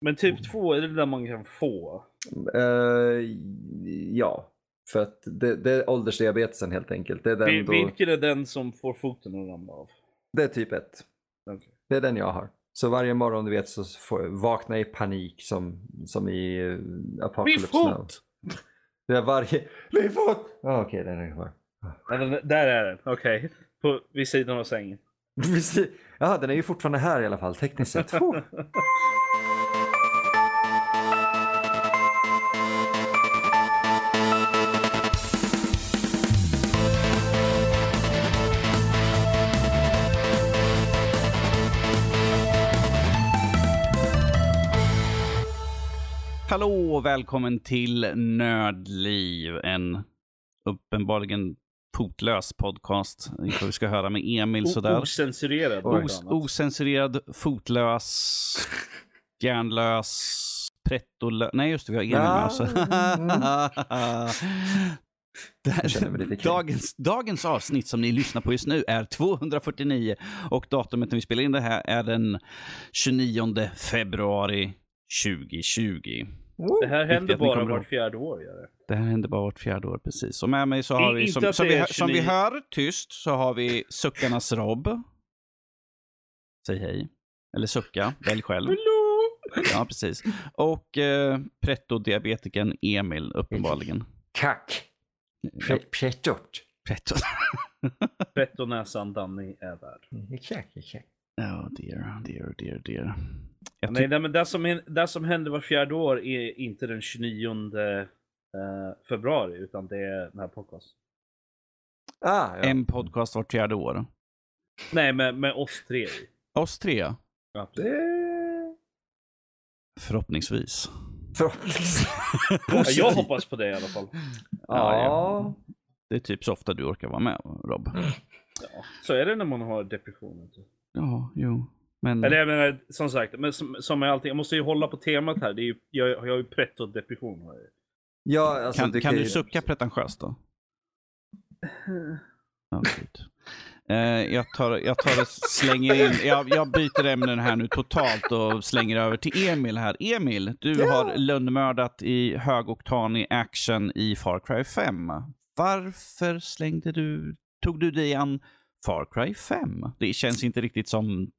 Men typ 2 är det där man kan få? Eh, ja, för att det, det är åldersdiabetesen helt enkelt. Det är, den Vil- då, Vilken är den som får foten att ramla av? det är typ ett. Okej. Det är den jag har. Så varje morgon du vet så får jag vakna i panik som, som i uh, Min Apocalypse Now. fot! Det är varje... Min fot! Ah, Okej, den är kvar. Den- Där är den, okej. På Vid sidan av sängen. Ja, den är ju fortfarande här i alla fall tekniskt sett. Hallå och välkommen till Nördliv, en uppenbarligen potlös podcast. Vi ska höra med Emil sådär. Ocensurerad. Os ocensurerad, fotlös, hjärnlös, prettolös. Nej just det, vi har Emil med oss. Det här- dagens, dagens avsnitt som ni lyssnar på just nu är 249 och datumet när vi spelar in det här är den 29 februari 2020. Det här händer bara vart ihåg. fjärde år. Gör det. Det här händer bara vart fjärde år, precis. Och med mig så har I- vi, som, som, det vi, som vi 29. hör tyst, så har vi Suckarnas Rob. Säg hej. Eller sucka, välj själv. Ja, precis. Och eh, pretto-diabetikern Emil, uppenbarligen. Kack. Pre- Prettot. pretto. Fett och näsan Danny är där. Kack, kack. Oh dear, dear, dear, dear. Jag Nej, ty- nej, men det som, det som händer var fjärde år är inte den 29 eh, februari, utan det är den här podcasten. Ah, ja. En podcast vart fjärde år. Nej, med, med oss tre. Oss tre, Ja, Det... förhoppningsvis. Förhoppningsvis. Ja, jag hoppas på det i alla fall. Ja. Det är typ så ofta du orkar vara med, Rob. Ja, så är det när man har depressionen. Typ. Ja, jo. Men... Eller jag menar, som sagt, men som, som med allting, jag måste ju hålla på temat här. Det är ju, jag, jag har ju pretto depression. Ja, alltså, kan, du kan ju- du sucka pretentiöst då? Ja. Eh, jag, tar, jag tar och slänger in, jag, jag byter ämnen här nu totalt och slänger över till Emil här. Emil, du Ja. har lönnmördat i högoktanig action i Far Cry 5. Varför slängde du, tog du dig an Far Cry 5? Det känns inte riktigt som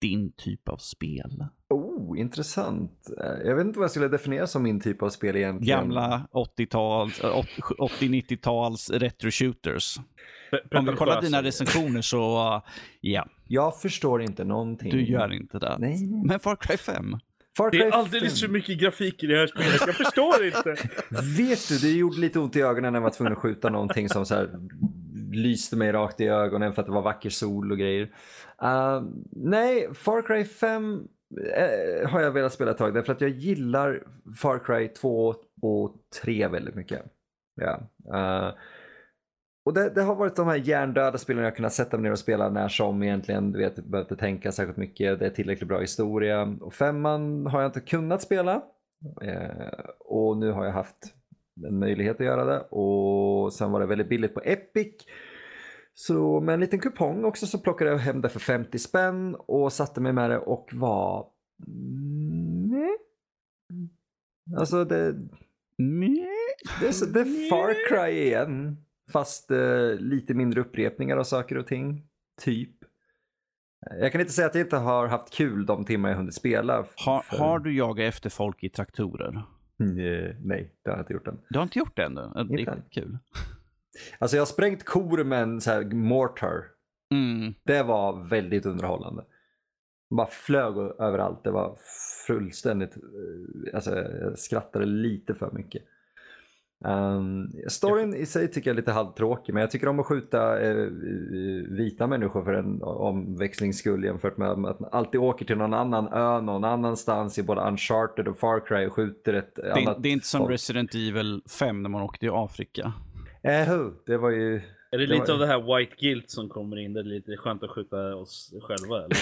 din typ av spel. Oh, intressant. Eh, Jag vet inte vad jag skulle definiera som min typ av spel egentligen. Gamla 80-tals, eh, 80-90-tals retro shooters. Pre- Om vi kollar dina recensioner så, uh, ja, Jag förstår inte någonting. du gör inte det. Nej, nej. Men Far Cry 5? Far Det Cry är alldeles 5. för mycket grafik i det här spelet. Jag förstår inte. Vet du, det gjorde lite ont i ögonen när jag var tvungen att skjuta någonting som så här lyste mig rakt i ögonen för att det var vacker sol och grejer. Uh, nej, Far Cry 5 uh, eh, har jag velat spela ett tag därför att jag gillar Far Cry 2 och 3 väldigt mycket. Ja. Uh, och det, det har varit de här hjärndöda spelen jag kunnat sätta mig ner och spela när som egentligen. Du vet, jag behöver inte tänka särskilt mycket. Det är tillräckligt bra historia. Och femman har jag inte kunnat spela. Eh, och nu har jag haft en möjlighet att göra det. Och sen var det väldigt billigt på Epic. Så med en liten kupong också så plockade jag hem det för 50 spänn och satte mig med det och var... Nej. Alltså det, det, är, så- det är Far Cry igen. Fast eh, lite mindre upprepningar av saker och ting. Typ. Jag kan inte säga att jag inte har haft kul de timmar jag hunnit spela. Har, för- har du jagat efter folk i traktorer? Eh, Nej, det har jag inte gjort än. Du har inte gjort det ännu? Det Inte är än. kul. Alltså jag har sprängt kor med en så här mortar. Mm. Det var väldigt underhållande. De bara flög överallt. Det var fullständigt, eh, alltså jag skrattade lite för mycket. Um, storyn i sig tycker jag är lite halvtråkig men jag tycker om att skjuta eh, vita människor för en omväxlings skull jämfört med att man alltid åker till någon annan ö någon annanstans i både Uncharted och Far Cry och skjuter ett Det, annat det är inte som folk. Resident Evil 5 när man åkte till Afrika. Eh, det var ju... Är det Det lite var- av det här white guilt som kommer in? Det är lite skönt att skjuta oss själva eller?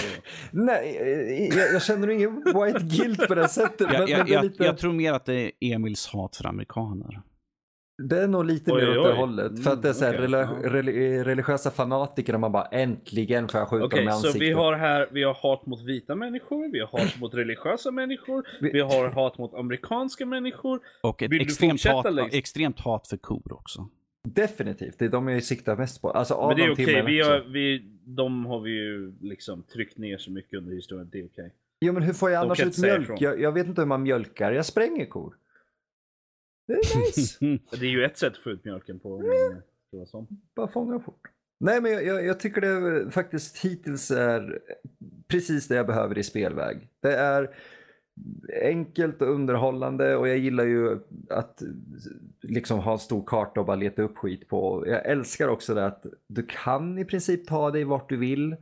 Nej, eh, jag, jag känner ingen white guilt på det sättet. men, Jag, men det är jag, lite... jag tror mer att det är Emils hat för amerikaner. Det är nog lite mer åt det hållet. För att det är så här, Mm, rela- okej, ja. reli- religiösa fanatiker och man bara äntligen får jag skjuta Okej, dem i så ansiktet. vi har här, vi har hat mot vita människor, vi har hat mot religiösa människor, Vi- har hat mot amerikanska människor. Och ett extremt hat, längst? extremt hat för kor också. Definitivt, det är de jag siktar mest på. Alltså Men det är okej, timmarna vi har, vi, de har vi ju liksom tryckt ner så mycket under historien, det är okej. Jo men hur får jag annars ut mjölk? Jag, jag vet inte hur man mjölkar, jag spränger kor. Det är nice. Det är ju ett sätt att få ut mjölken på. sån. Bara fånga fort. Nej men jag, jag, jag tycker det faktiskt hittills är precis det jag behöver i spelväg. Det är enkelt och underhållande och jag gillar ju att liksom ha en stor karta och bara leta upp skit på. Jag älskar också det att du kan i princip ta dig vart du vill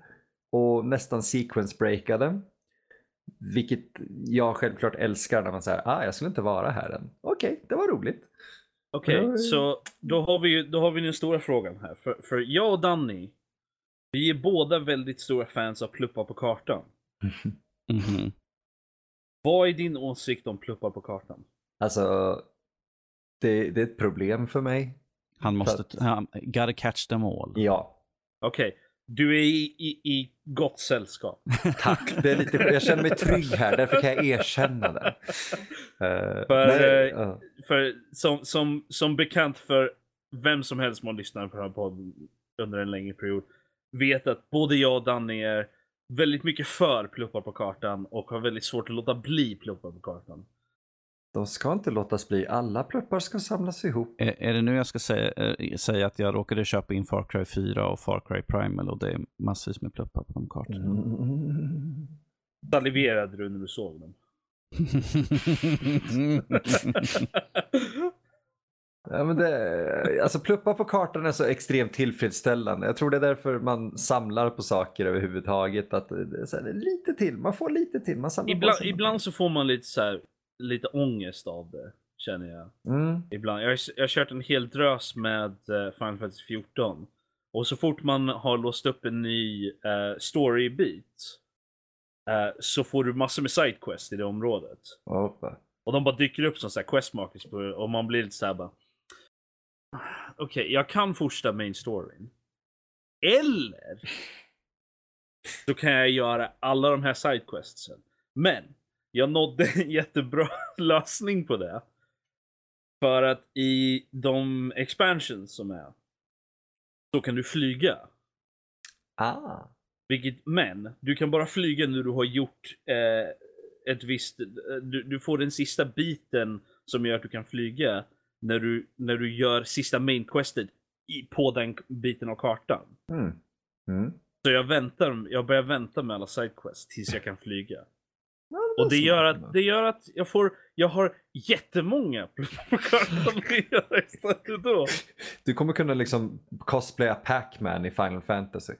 och nästan sequence breaka det. Vilket jag självklart älskar när man säger ah jag skulle inte vara här än. Okej, det var roligt. Okej, ja. så då har vi ju då har vi den stora frågan här. För, för jag och Danny, vi är båda väldigt stora fans av pluppar på kartan. Mhm. Vad är din åsikt om pluppar på kartan? Alltså, det, det är ett problem för mig. Han måste, han, gotta catch them all. Ja, Okej, du är i, i, i gott sällskap. tack. Det är lite, jag känner mig trygg här, därför kan jag erkänna det. Eh, För, nej, ja. För som, som, som bekant för vem som helst som har lyssnat på den här podden under en längre period vet att både jag och Danny är väldigt mycket för pluppar på kartan och har väldigt svårt att låta bli pluppar på kartan. De ska inte låtas bli. Alla pluppar ska samlas ihop. Är, är det nu jag ska säga, eh, säga att jag råkade köpa in Far Cry 4 och Far Cry Primal och det är massvis med pluppar på de kartorna. Mm. Saliverade du när du såg dem? Ja, men det, alltså pluppar på kartan är så extremt tillfredsställande. Jag tror det är därför man samlar på saker överhuvudtaget. Att det är så här, lite till, man får lite till. Man samlar ibland, ibland så får man lite så här, lite ångest av det, känner jag. Mm. Ibland. Jag, har, jag har kört en hel drös med eh, Final Fantasy 14. Och så fort man har låst upp en ny uh, story-bit eh, så får du massor med sidequest i det området. Hoppa. Och de bara dyker upp som så här questmarkers och man blir lite såhär bara. Okej, jag kan fortsätta main storyn. Eller så kan jag göra alla de här sidequestsen. Men jag nådde en jättebra lösning på det. För att i de expansions som är så kan du flyga. Ah. Vilket, men du kan bara flyga när du har gjort eh, ett visst... eh, Du, du får den sista biten som gör att du kan flyga när du, när du gör sista main questet i, på den biten av kartan. Mm. Mm. Så jag väntar, jag börjar vänta med alla sidequests tills jag kan flyga. Och det gör att, det gör att jag får, jag har jättemånga på kartan att göra istället då. Du kommer kunna liksom cosplaya Pac-Man i Final Fantasy.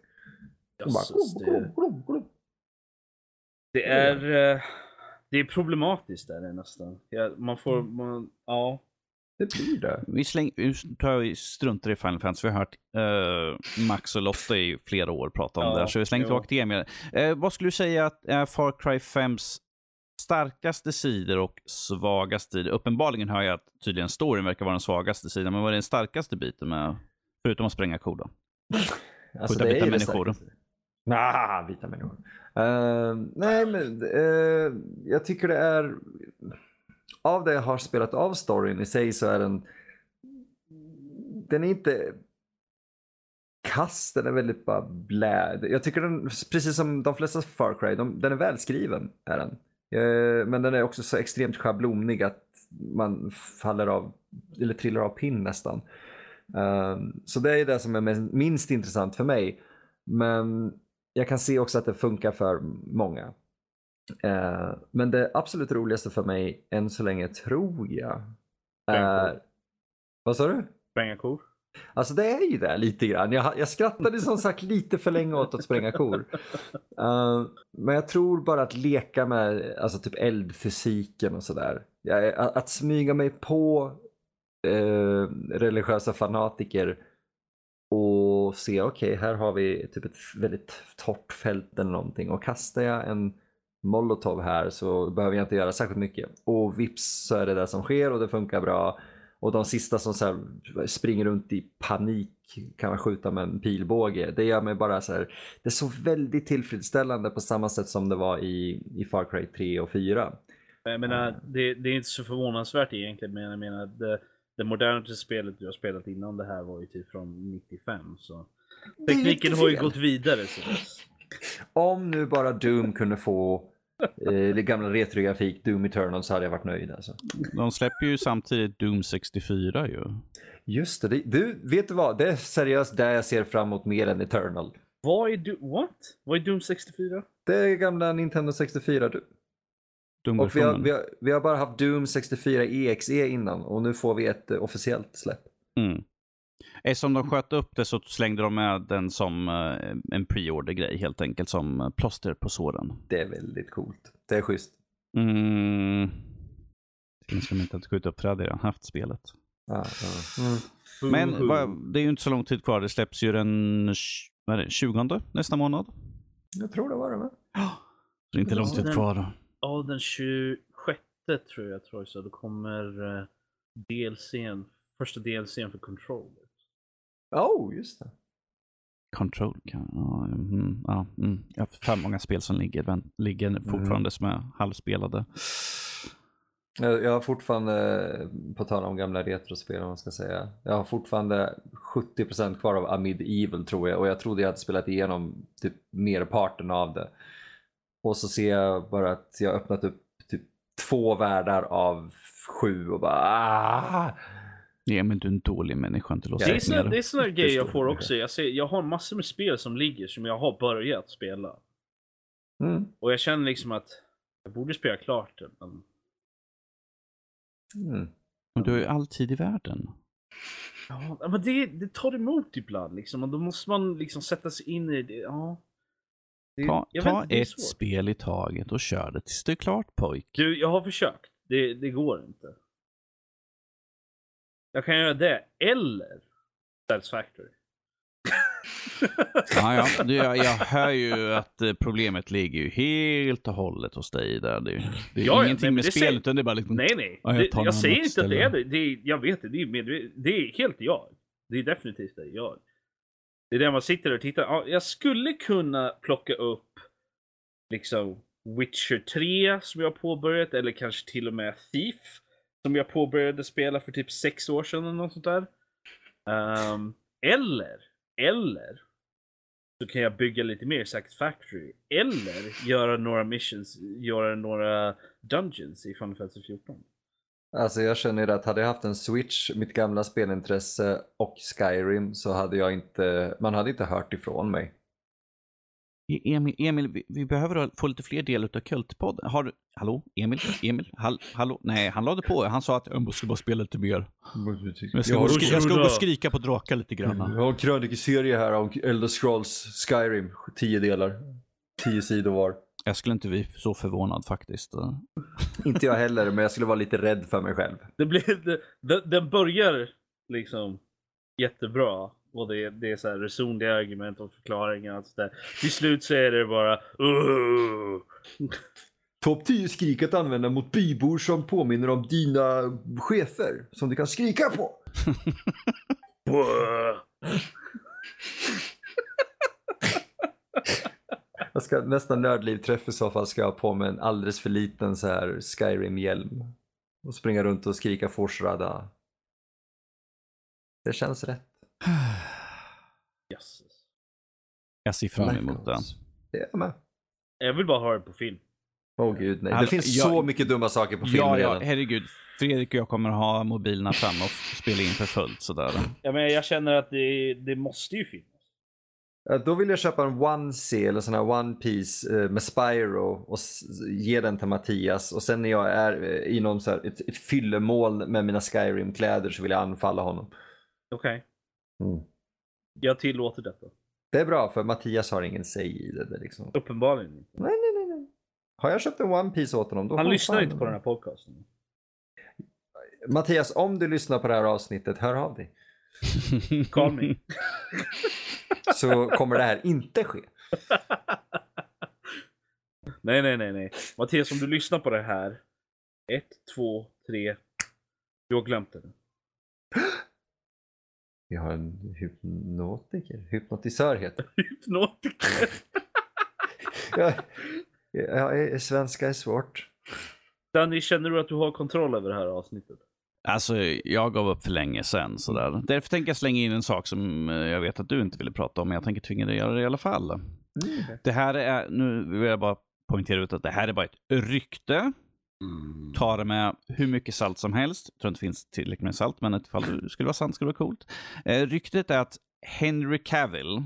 Det, det är, eh, det är problematiskt där det nästan. Man får, man, ja. Det blir det. Vi, släng, vi tar vi struntar i Final Fantasy. Vi har hört eh, Max och Lotta i flera år prata om Ja, det här, så vi slänger tillbaka till Emil. Eh, vad skulle du säga att är Far Cry 5s starkaste sidor och svagaste sidor? Uppenbarligen hör jag att tydligen storyn verkar vara den svagaste sidan, men vad är den starkaste biten med, förutom att spränga kor då? Alltså, Skjuta vita människor. Nah, vita människor. Eh, nej, men eh, jag tycker det är... Av det jag har spelat av storyn i sig så är den... Den är inte kass, den är väldigt bara blä. Jag tycker den, precis som de flesta Far Cry, de, den är välskriven. Är den. Eh, men den är också så extremt schablonig att man faller av, eller trillar av pinn nästan. Um, så det är det som är minst intressant för mig. Men jag kan se också att det funkar för många. Eh, men det absolut roligaste för mig än så länge tror jag är... Vad sa du? Spränga kor. Alltså det är ju det lite grann. Jag, jag skrattade som sagt lite för länge åt att spränga kor. Uh, men jag tror bara att leka med alltså typ eldfysiken och sådär. Eh, att, att smyga mig på uh, religiösa fanatiker och se okej här har vi typ ett väldigt torrt fält eller någonting och kastar jag en molotov här så behöver jag inte göra särskilt mycket. Och vips så är det det som sker och det funkar bra. Och de sista som så här, springer runt i panik kan man skjuta med en pilbåge. Det gör mig bara så här, det är så väldigt tillfredsställande på samma sätt som det var i, i Far Cry 3 och 4. Jag menar, det, det är inte så förvånansvärt egentligen, men jag menar det, det modernaste spelet du har spelat innan det här var ju typ från 95. Så tekniken har ju gått vidare dess. Om nu bara Doom kunde få eh, gamla retrografik Doom Eternal så hade jag varit nöjd alltså. De släpper ju samtidigt Doom 64 ju. Just det, det, du, vet du vad? Det är seriöst där jag ser fram emot mer än Eternal. Vad är du, what? Vad är Doom 64? Det är gamla Nintendo 64 du. Doom Och vi har, vi, har, vi har bara haft Doom 64 EXE innan och nu får vi ett eh, officiellt släpp. Mm. Eftersom de sköt upp det så slängde de med den som eh, en pre-order-grej helt enkelt, som eh, plåster på såren. Det är väldigt coolt. Det är schysst. Mm. Sen ska de inte att skjuta upp för det hade redan haft spelet. Ja, ja. Mm. Men Boo-hoo. vad- det är ju inte så lång tid kvar. Det släpps ju den tj- vad är det, 20 nästa månad. Jag tror det var det med. Så det är inte Ja, lång tid kvar. Ja, den 26 tror jag tror jag så. Då kommer uh, DLCn, första DLCn för Control. Oh, just det. Control kan... Ja, mm, ja, mm. Jag har för många spel som ligger, ligger fortfarande som är halvspelade. Jag, jag har fortfarande, på tal om gamla retrospel om man ska säga, jag har fortfarande 70% kvar av Amid Evil tror jag och jag trodde jag hade spelat igenom typ merparten av det. Och så ser jag bara att jag öppnat upp typ två världar av sju och bara ah! Ja, men du är en dålig människa, inte låsa Det är det är såna grejer jag får också. Jag, ser, jag har massor med spel som ligger som jag har börjat spela. Mm. Och jag känner liksom att jag borde spela klart det. Men... Mm. Men du har ju all tid i världen. Ja, men det, det tar emot ibland liksom. Och då måste man liksom sätta sig in i det. Ja. Det, Ta, ta inte, det ett spel i taget och kör det tills det är klart pojk. Du, jag har försökt. Det, det går inte. Jag kan göra det, eller Satisfactory. Ja, ja. Du, jag, jag hör ju att eh, problemet ligger ju helt och hållet hos dig där. Det, det är Ja, ingenting men med det spel säger- utan det är bara liksom... Nej, nej. Ja, jag det, jag säger inte att det är ställe. det. det är, jag vet det. Det är, medve- det är helt jag. Det är definitivt det jag. Det är där man sitter och tittar. Ja, jag skulle kunna plocka upp liksom Witcher 3 som jag påbörjat eller kanske till och med Thief som jag påbörjade spela för typ sex år sedan eller något sånt där. Um, eller, eller så kan jag bygga lite mer Satisfactory. Eller göra några missions, göra några dungeons i Final Fantasy 14. Alltså jag känner att hade jag haft en switch, mitt gamla spelintresse och Skyrim så hade jag inte, man hade inte hört ifrån mig. E- Emil, Emil vi, vi behöver få lite fler delar av Kultpodden. Har du... Hallå? Emil? Emil? Hall, hallå? Nej, han lade på. Han sa att jag måste bara spela lite mer. Jag ska, gå, och skri- jag ska gå och skrika på drakar lite grann. Jag har en krönikeserie här om Elder Scrolls Skyrim, tio delar, tio sidor var. Jag skulle inte bli så förvånad faktiskt. Inte jag heller, men jag skulle vara lite rädd för mig själv. Det blir, det, den börjar liksom jättebra. Och det, det är så här resonliga argument och förklaringar. och sådär. Till slut så är det bara. Topp 10 skrik att använda mot bybor som påminner om dina chefer som du kan skrika på. Jag ska nästa nördlivträff i så fall ska jag ha på mig en alldeles för liten så här Skyrim-hjälm. Och springa runt och skrika Forsrada. Det känns rätt. Jösses. Jag ser fram emot det. Det är jag med. Jag vill bara ha det på film. Åh gud nej. Det Alltså, finns jag- så mycket dumma saker på film Ja, ja, redan. herregud. Fredrik och jag kommer ha mobilerna fram och spela in för fullt sådär. Ja, men jag känner att det, det måste ju finnas. Ja, Då vill jag köpa en One-C eller sån här One Piece eh, med Spyro och ge den till Mattias. Och sen när jag är eh, i någon så här, ett, ett fyllemål med mina Skyrim-kläder så vill jag anfalla honom. Okej. Mm. Jag tillåter detta. Det är bra för Mattias har ingen säg i det. liksom. Uppenbarligen inte. Nej, nej, nej. Har jag köpt en One Piece åt honom då Han lyssnar inte på den här podcasten. Mattias, om du lyssnar på det här avsnittet, hör av dig. Call me. Så kommer det här inte ske. nej, nej, nej, nej. Mattias, om du lyssnar på det här. Ett, två, tre. Du har glömt det. Vi har en hypnotiker. Hypnotisör heter. Hypnotiker. ja, ja, svenska är svårt. Danny, känner du att du har kontroll över det här avsnittet? Alltså, jag gav upp för länge sedan. Sådär. Därför tänker jag slänga in en sak som eh, jag vet att du inte ville prata om, men jag tänker tvinga dig att göra det i alla fall. Mm. Det här är, nu vill jag bara poängtera ut att det här är bara ett rykte. Ta det med hur mycket salt som helst. Jag tror inte det finns tillräckligt med salt, men ifall det skulle vara sant skulle det vara coolt. Eh, ryktet är att Henry Cavill,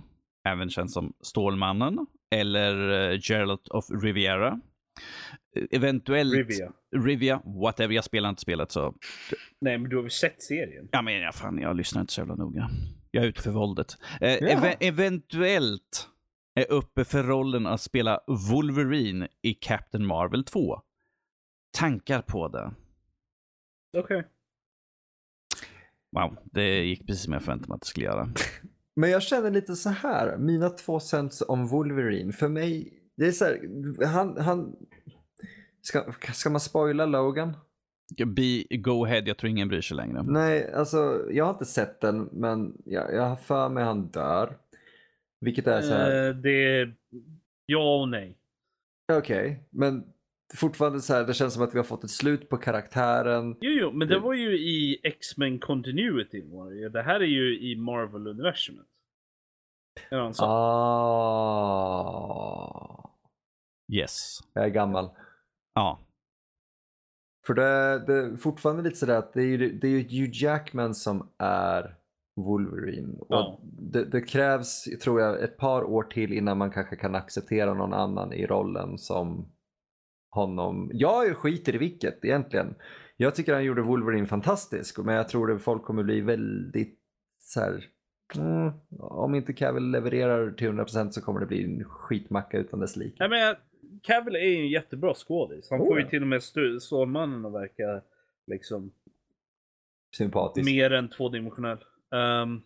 även känd som Stålmannen, eller eh, Geralt of Riviera, eh, eventuellt Rivia. Rivia, whatever, jag spelar inte spelet så Nej, men du har väl sett serien? Ja, men ja, fan, jag lyssnar inte så jävla noga. Jag är ute för våldet. Eh, eve- eventuellt är uppe för rollen att spela Wolverine i Captain Marvel 2. Tankar på det. Okej. Wow, det gick precis som jag förväntade mig att det skulle göra. Men jag känner lite så här, mina två cents om Wolverine. För mig, det är så här, han, han ska, ska man spoila Logan? Be, go ahead, jag tror ingen bryr sig längre. Nej, alltså jag har inte sett den, men jag, jag har för mig han dör. Vilket är så här, Eh, det är ja och nej. okej, men fortfarande så här, det känns som att vi har fått ett slut på karaktären. Jo, jo, men det var ju i X-Men Continuity. det. Det här är ju i Marvel-universumet. Är det? Ah, Yes. jag är gammal. Ja. För det, det är fortfarande lite sådär att det är ju det är ju Hugh Jackman som är Wolverine. Och Ja. det, det krävs, tror jag, ett par år till innan man kanske kan acceptera någon annan i rollen som honom. Jag skiter i vilket egentligen. Jag tycker han gjorde Wolverine fantastisk, men jag tror att folk kommer bli väldigt så här. Mm, om inte Cavill levererar till 100% så kommer det bli en skitmacka utan dess like. Nej, men Cavill är ju en jättebra skådis. Han Oh, får ju ja. till och med Stålmannen att verka liksom Sympatisk. mer än tvådimensionell. Um,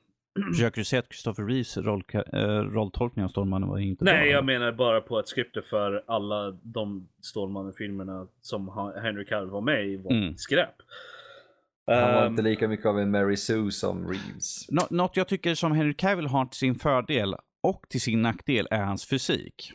Försöker du säga att Christopher Reeves roll, äh, rolltolkning av Stålmannen var inte nej, bra? jag menar bara på att skriptet för alla de Stålmannen-filmerna som Henry Cavill var med i var Mm. skräp. Han var Ehm, inte lika mycket av en Mary Sue som Reeves. Nå- Något jag tycker som Henry Cavill har till sin fördel och till sin nackdel är hans fysik.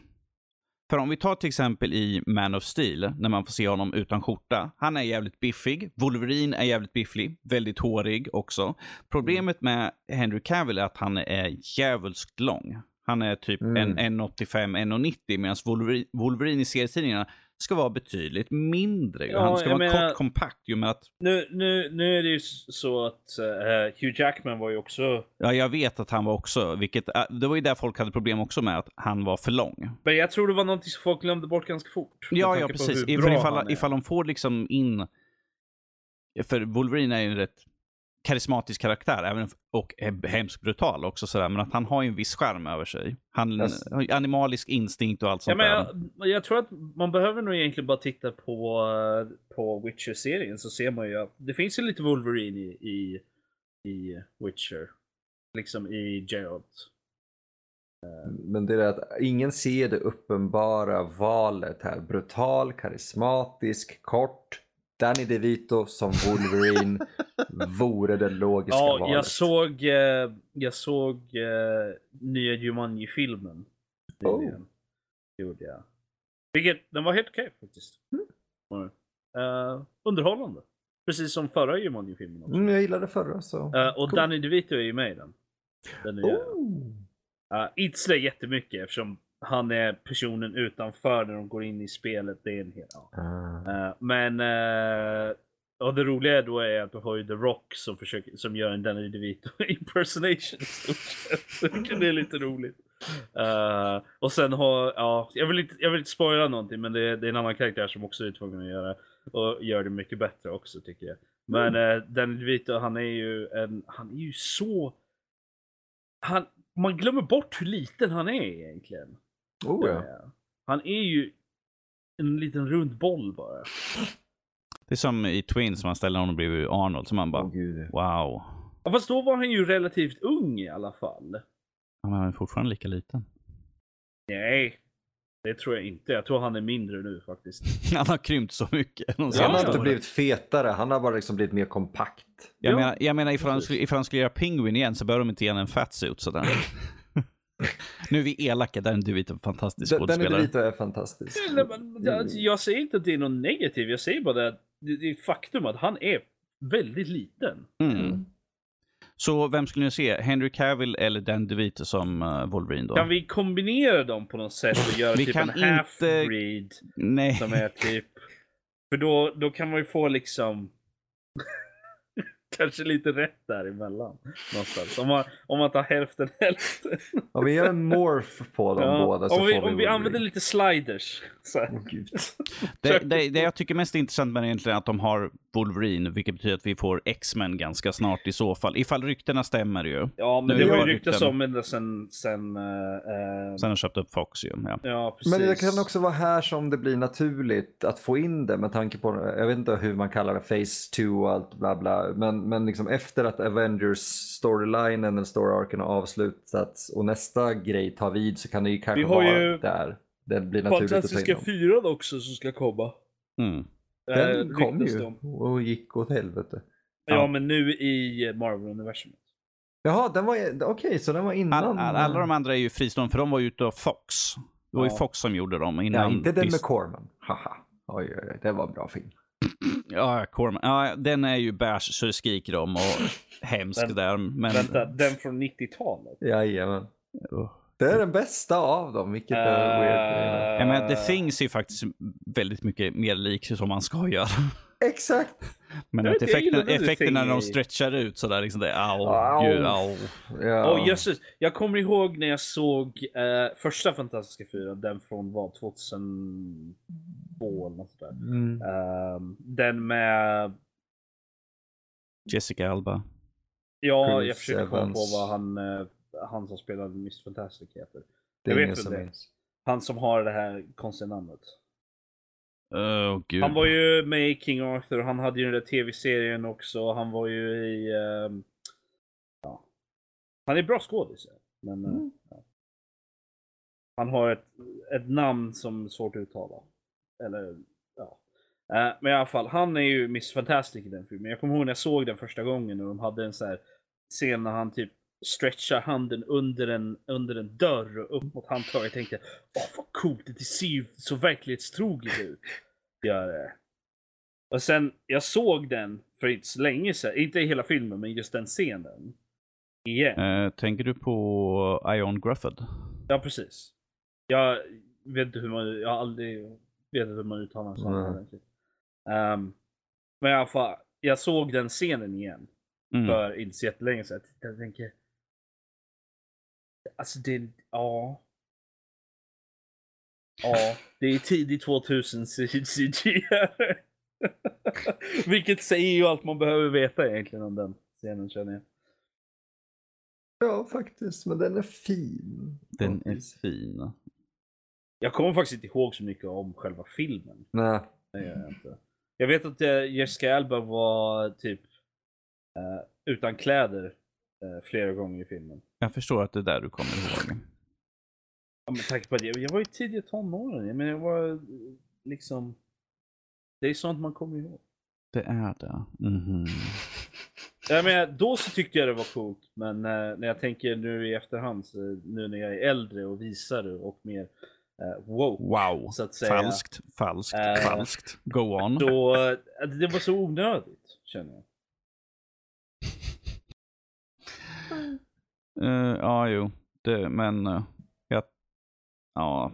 För om vi tar till exempel i Man of Steel, när man får se honom utan skjorta. Han är jävligt biffig. Wolverine är jävligt biffig. Väldigt hårig också. Problemet med Henry Cavill är att han är djävulskt lång. Han är typ Mm. en 1,85, 1,90 medan Wolverine, Wolverine i serietidningarna ska vara betydligt mindre. Ja, han ska vara menar- kort, kompakt. Ju med att, nu, nu, nu är det ju så att eh, Hugh Jackman var ju också... ja, jag vet att han var också, vilket, äh, det var ju där folk hade problem också med att han var för lång. Men jag tror det var någonting som folk glömde bort ganska fort. Ja, ja precis. hur Ifall, ifall de får liksom in... För Wolverine är ju en rätt karismatisk karaktär även, och är hemskt brutal också sådär. Men att han har ju en viss charm över sig. Han Yes. har ju animalisk instinkt och allt Ja, sånt men där. jag, jag tror att man behöver nog egentligen bara titta på, eh, på Witcher-serien så ser man ju att det finns ju lite Wolverine i, i, i Witcher. Liksom i Geralt. Men det är att ingen ser det uppenbara valet här. Brutal, karismatisk, kort. Danny DeVito som Wolverine vore det logiska Ja, valet. jag såg, eh, jag såg eh, nya Jumanji-filmen. Oh. Gjorde jag. Vilket, den var helt okej faktiskt. Mm. Eh, underhållande. Precis som förra Jumanji-filmen också. Mm, jag gillade förra så. Eh, och Cool. Danny DeVito är ju med i den. den nya. Oh. Uh, inte sådär jättemycket eftersom han är personen utanför när de går in i spelet. Det är en hel, ja. Eh, men uh, och det roliga då är att du har ju The Rock som, försöker, som gör en Danny DeVito impersonation. Vilket är lite roligt. Eh, och sen har, ja, jag vill inte, jag vill inte spoila någonting men det är, det är en annan karaktär som också är tvungen att göra och gör det mycket bättre också tycker jag. Men mm. Danny DeVito han är ju en, han är ju så han, man glömmer bort hur liten han är egentligen. Oh, ja. Eh, Han är ju en liten rund boll bara. Det är som i Twins, man ställer honom bredvid Arnold, så man bara gud. wow. Ja, fast då var han ju relativt ung i alla fall. Ja, Men han är fortfarande lika liten. Nej. Det tror jag inte. Jag tror han är mindre nu faktiskt. Han har krympt så mycket Han har inte åren. blivit fetare, han har bara liksom blivit mer kompakt. Jag Ja, menar, jag menar ifall, han ifall han skulle göra Penguin igen så behöver de inte ge honom en fatsuit sådär. nu är vi elaka, där är en fantastisk Den, den är skådespelare. lite är fantastisk. Men, jag, jag säger inte att det är något negativt. Jag säger bara det, det, det är faktum att han är väldigt liten. Mm. Så vem skulle ni se? Henry Cavill eller Dan DeVito som uh, Wolverine då? Kan vi kombinera dem på något sätt och göra Vi typ kan en inte- half-breed? Nej. Som är typ... För då, då kan man ju få liksom... Kanske lite rätt däremellan. Någonstans. Om man, om man tar hälften hälften. Om vi gör en morph på dem Ja, båda så om vi, får vi om vi använder lite sliders. Så gud. Det, det, det jag tycker mest är intressant med det är egentligen att de har Wolverine, vilket betyder att vi får X-Men ganska snart i så fall. Ifall ryktena stämmer ju. Ja, men Nu det har ju ryktats om ända sen... sen uh, Sen har de köpt upp Fox ju. Ja. ja, precis. Men det kan också vara här som det blir naturligt att få in det med tanke på, jag vet inte hur man kallar det, Phase 2 och allt bla bla. Men, men liksom efter att Avengers storylinen eller story-arken har avslutats och nästa grej tar vid så kan det ju kanske Vi har vara ju där. Det blir naturligt att ta in fyran också som ska komma. Mm. Den Eh, kom ju om. och gick åt helvete. Ja, Ja. men nu i Marvel-universumet. Jaha, den var, okej så den var innan. All, all, alla de andra är ju fristående, för de var ju ute av Fox. Det var ju Ja. Fox som gjorde dem innan. Ja, inte den med Corman. Haha. Oj, oj, oj, det var en bra film. Ja, Corman. Ja, den är ju bärs så det skriker om och hemsk Den- där. Men... Vänta, den från 90-talet? Jajamän. Uh. Det är den bästa av dem, vilket är weird. Jag menar, The Things är ju faktiskt väldigt mycket mer lik som man ska göra. Exakt. Men att effekten, effekten när de stretchar ut sådär, liksom det, au, Au. gud, au. Ja. Åh jösses, jag kommer ihåg när jag såg eh, första Fantastiska fyran, den från vad, 2002 eller något sådär. Mm. Ehm, den med, Jessica Alba. ja Chris jag försöker komma på vad han, eh, han som spelade Miss Fantastic heter. Det jag vet inte. Han som har det här konstiga namnet. Gud. Han var ju med i King Arthur, han hade ju den där tv-serien också, han var ju i... ehm, ja. Han är bra skådis. Men... eh, ja. Han har ett, ett namn som är svårt att uttala. Eller, ja. Eh, men i alla fall, han är ju Miss Fantastic i den filmen. Jag kommer ihåg när jag såg den första gången och de hade en så här scen när han typ stretchar handen under en, under en dörr och upp mot handtaget. Jag tänkte, åh vad coolt, det ser ju så verklighetstroget ut. Gör det. Och sen, jag såg den för inte så länge sedan, inte i hela filmen, men just den scenen. Igen. Eh, tänker du på Ion Grufford? Ja, precis. Jag vet inte hur man, jag har aldrig vet inte hur man uttalar sånt. Nej. ordentligt. Ehm, men i alla fall, jag såg den scenen igen Mm. för inte så jättelänge sedan. Jag tänker... Alltså det, ja. Ja, det är tidigt 2000 CGI. Vilket säger ju allt man behöver veta egentligen om den scenen känner jag. Ja, faktiskt. Men den är fin. Den är fin. Jag kommer faktiskt inte ihåg så mycket om själva filmen. Nej. Det gör jag inte. Jag vet att eh, Jessica Alba var typ eh, utan kläder flera gånger i filmen. Jag förstår att det är där du kommer ihåg. Ja, med tanke på att jag, var ju tidiga tonåren. Jag menar, jag var eh, liksom... Det är sånt man kommer ihåg. Det är det. Mhm. Jag menar, då så tyckte jag det var coolt, men eh, när jag tänker nu i efterhand, så, nu när jag är äldre och visare och mer eh, woke, Wow. så att säga. Falskt, falskt, Eh, falskt. Go on. Så eh, det var så onödigt, känner jag. Eh, ja, jo. Det, men uh, jag, ja.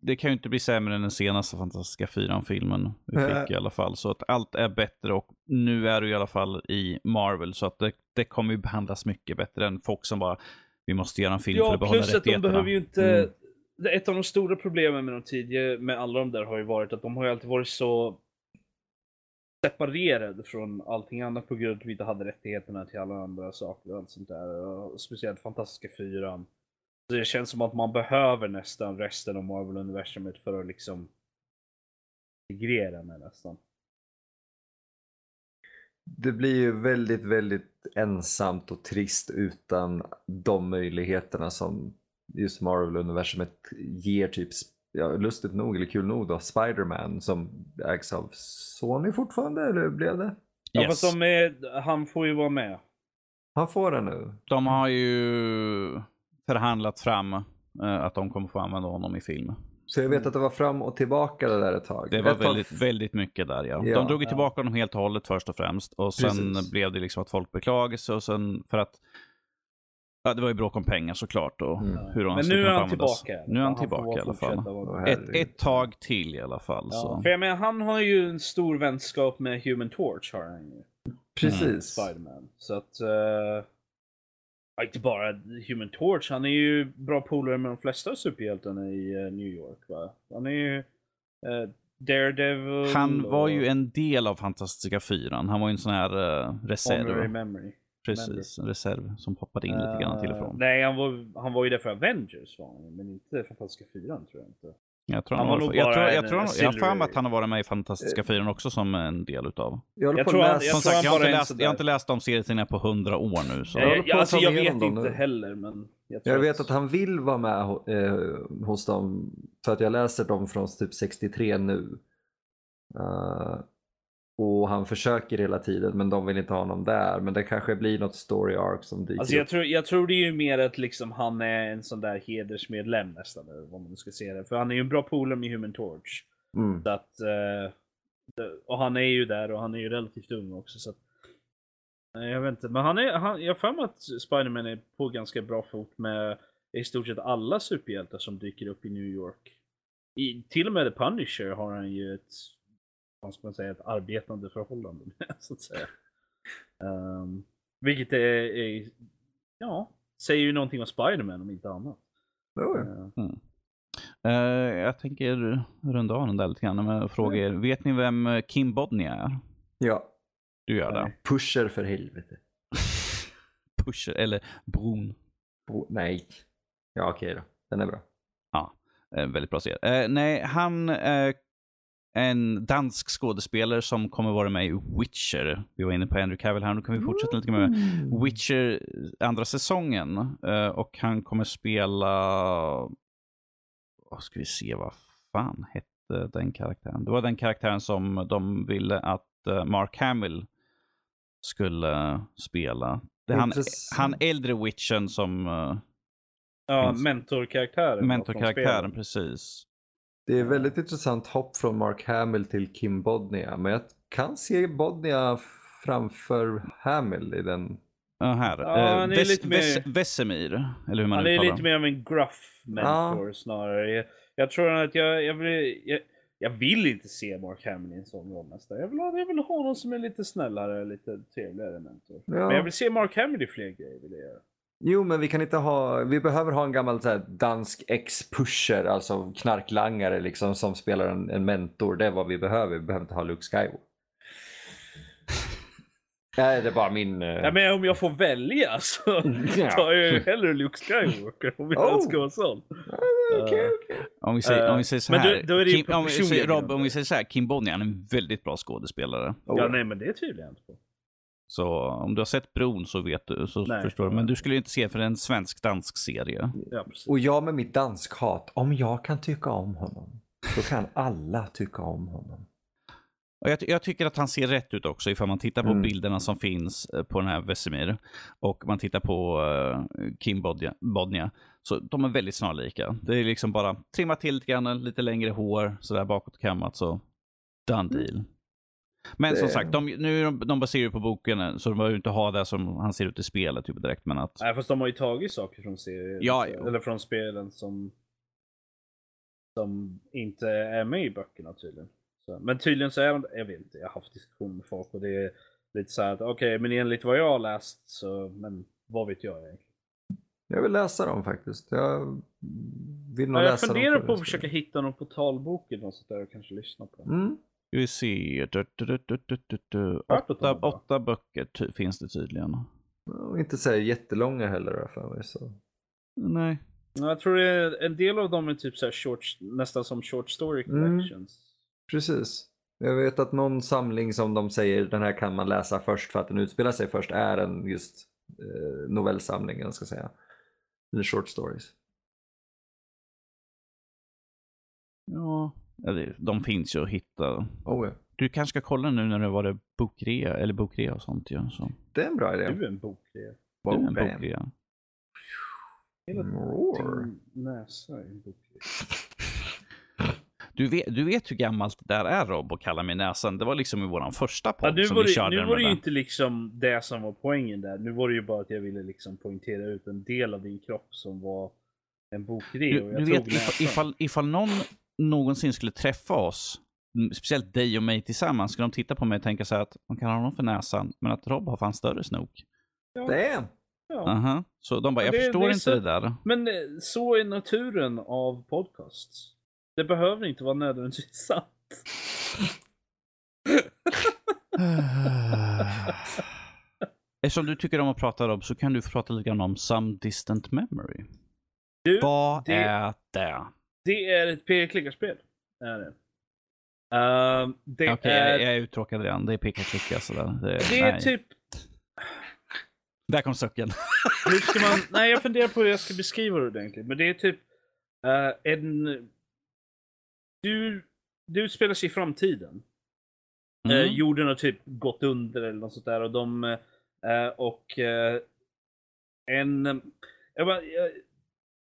Det kan ju inte bli sämre än den senaste Fantastiska Fyran-filmen vi Nej. fick i alla fall. Så att allt är bättre och nu är det i alla fall i Marvel. Så att det, det kommer ju behandlas mycket bättre än Fox som bara, vi måste göra en film för Ja, att behålla plus att de rättigheterna. behöver ju inte... Mm. Ett av de stora problemen med de tidigare, med alla de där har ju varit att de har ju alltid varit så separerad från allting annat på grund av att vi inte hade rättigheterna till alla andra saker och allt sånt där. Och speciellt Fantastiska Fyran. Så det känns som att man behöver nästan resten av Marvel-universumet för att liksom integrera med nästan. Det blir ju väldigt, väldigt ensamt och trist utan de möjligheterna som just Marvel-universumet ger typ ja, lustigt nog, eller kul nog då, Spider-Man som ägs av Sony fortfarande, eller blev det? Ja, Yes. fast de är, han får ju vara med. Han får den nu. De har ju förhandlat fram eh, att de kommer få använda honom i film. Så jag vet att det var fram och tillbaka det där ett tag. Det var Ett tag- väldigt, väldigt mycket där ja. Ja. de drog ju Ja. tillbaka honom helt och hållet först och främst. Och sen Precis. blev det liksom att folk beklagade sig och sen för att Ja, det var ju bråk om pengar såklart och Mm. hur de Men nu är han användas. tillbaka. Nu är han får tillbaka i alla fall. Ett, ett tag till i alla fall. Ja, Så. för jag menar, han har ju en stor vänskap med Human Torch har han ju. Precis. Spiderman. Så att... Uh, inte bara Human Torch, han är ju bra polare med de flesta superhjältarna i eh, New York va? Han är ju eh, Daredevil Han var och ju en del av Fantastiska Fyran. Han var ju en sån här uh, Honorary reserv. Memory. Precis, en reserv som poppade in lite grann till och Eh, från. nej, han var, han var ju där för Avengers var han, men inte Fantastiska Fyran tror jag inte. Jag tror han han var var, nog jag tror, en- jag tror, jag för mig att han har varit med i Fantastiska Fyran också som en del utav. Jag Jag på tror att han- Som tror sagt, jag har, inte läst, jag har inte läst de serietidningarna på hundra år nu. Så. Ja, jag Eh, alltså, att ta jag vet inte nu. heller, men jag Jag vet att att han vill vara med eh, hos dem för att jag läser dem från typ 63 nu. Eh, och han försöker hela tiden men de vill inte ha honom där. Men det kanske blir något story arc som dyker Alltså jag upp. tror, jag tror det är ju mer att liksom han är en sån där hedersmedlem nästan, eller vad man ska se det. För han är ju en bra polare med Human Torch. Mm. Så att, eh, och han är ju där och han är ju relativt ung också. Så att, jag vet inte, men han är, han, jag har för mig att Spiderman är på ganska bra fot med i stort sett alla superhjältar som dyker upp i New York. I, till och med The Punisher har han ju ett, vad ska man säga, ett arbetande förhållande med, så att säga. Um, vilket är, är, ja, säger ju någonting om Spiderman om inte annat. Jo, ja. Eh, Eh, jag tänker runda av den där lite grann med fråga er. Vet ni vem eh, Kim Bodnia är? ja. Du gör det? Pusher för helvete. Pusher, eller Bron. Bo- nej. Ja okej då. Den är bra. Eh, väldigt bra serie. Eh, nej, han är en dansk skådespelare som kommer vara med i Witcher. Vi var inne på Henry Cavill här, nu kan vi fortsätta lite med Witcher andra säsongen. Eh, och han kommer spela... Vad ska vi se, vad fan hette den karaktären? Det var den karaktären som de ville att eh, Mark Hamill skulle spela. Det är han, han äldre Witchen som Ja, mentorkaraktären. mentorkaraktären, precis. Det är väldigt intressant hopp från Mark Hamill till Kim Bodnia. Men jag kan se Bodnia framför Hamill i den. Ja, här. Ja, Eh, han är Ves- lite mer- Ves- Vesemir, eller hur man Han är lite mer av en gruff mentor snarare. Jag, jag tror att jag, jag, vill, jag, jag vill inte se Mark Hamill i en sån roll nästan. Jag vill, ha, jag vill ha någon som är lite snällare, lite trevligare mentor. Ja. Men jag vill se Mark Hamill i fler grejer. Vill jag göra. Jo, men vi kan inte ha, vi behöver ha en gammal så här, dansk ex-pusher, alltså knarklangare liksom som spelar en, en mentor. Det är vad vi behöver. Vi behöver inte ha Luke Skywalker. Nej, det är bara min... eh, Ja, men om jag får välja så tar jag ju hellre Luke Skywalker om jag Oh. ska vara sån. Om vi säger, Eh, om vi säger så men då- då Kim, om vi säger, Rob, grunder. om vi säger så här. Kim Bonnier han är en väldigt bra skådespelare. Oh, Ja, nej men det tvivlar jag inte på. Så om du har sett Bron så vet du, så Nej. förstår du. Men du skulle ju inte se för en svensk-dansk serie. Ja. Och jag med mitt danskhat, om jag kan tycka om honom, då kan alla tycka om honom. Och jag, jag tycker att han ser rätt ut också ifall man tittar på Mm. bilderna som finns eh, på den här Vesemir och man tittar på eh, Kim Bodnia, Bodnia. Så de är väldigt snarlika. Det är liksom bara trimma till lite grann, lite längre hår, sådär bakåt kammat så done deal. Men som Det- sagt, de, nu är de, de baserar ju på boken så de behöver inte ha det som han ser ut i spelet typ direkt. Men att, Nej fast de har ju tagit saker från serien. Ja, så- jo. eller från spelen som som inte är med i böckerna tydligen. Så, men tydligen så är de, jag vet inte, jag har haft diskussioner med folk och det är lite så här att okej men enligt vad jag har läst så, men vad vet jag egentligen? Jag vill läsa dem faktiskt. Jag vill nog Ja, jag läsa funderar dem på att försöka hitta någon portalbok eller något sånt där och kanske lyssna på den. Mm. Ska vi se. Du, du, du, du, du, du, du. Hört Åtta, åtta böcker ty, finns det tydligen. Och inte så här jättelånga heller för mig. Så. Nej. Ja, Jag tror det är, en del av dem är typ så här short, nästan som short story Mm. collections. Precis. Jag vet att någon samling som de säger den här kan man läsa först för att den utspelar sig först är en just eh, novellsamling, jag ska säga. Eller short stories. Ja, de finns ju att hitta. Oh, ja. Du kanske ska kolla nu när det var det bokrea, eller bokrea och sånt. Ja, så. Det är en bra idé. Du är en bokrea. Det är en bokrea. Hela Roar. din näsa är en bokrea. Du vet, du vet hur gammalt det där är Rob att kalla mig näsan. Det var liksom i våran första podd Ja, nu som var vi det, körde nu var det ju inte liksom det som var poängen där. Nu var det ju bara att jag ville liksom poängtera ut en del av din kropp som var en bokrea. Du, och jag du vet ifall, ifall, ifall någon någonsin skulle träffa oss, speciellt dig och mig tillsammans, skulle de titta på mig och tänka så här att man kan ha honom för näsan, men att Rob har fan större snok. Damn! Ja. Aha. Så de bara, Ja, jag det- förstår det inte så- det där. Men eh, så är naturen av podcasts. Det behöver inte vara nödvändigtvis sant. Eftersom du tycker om att prata Rob så kan du få prata lite grann om Some Distant Memory. Du, Vad det- är det? Det är ett p-klickarspel. Är det. Ehm, det Okej, är, jag, jag är uttråkad redan. Det är peka-klicka sådär. Det, det är typ Där kom sucken. Man... Nej, jag funderar på hur jag ska beskriva det ordentligt. Men det är typ eh, en... Du, du spelar sig i framtiden. Eh, Mm. jorden har typ gått under eller något sånt där. Och de... eh, och en... Jag, bara, jag,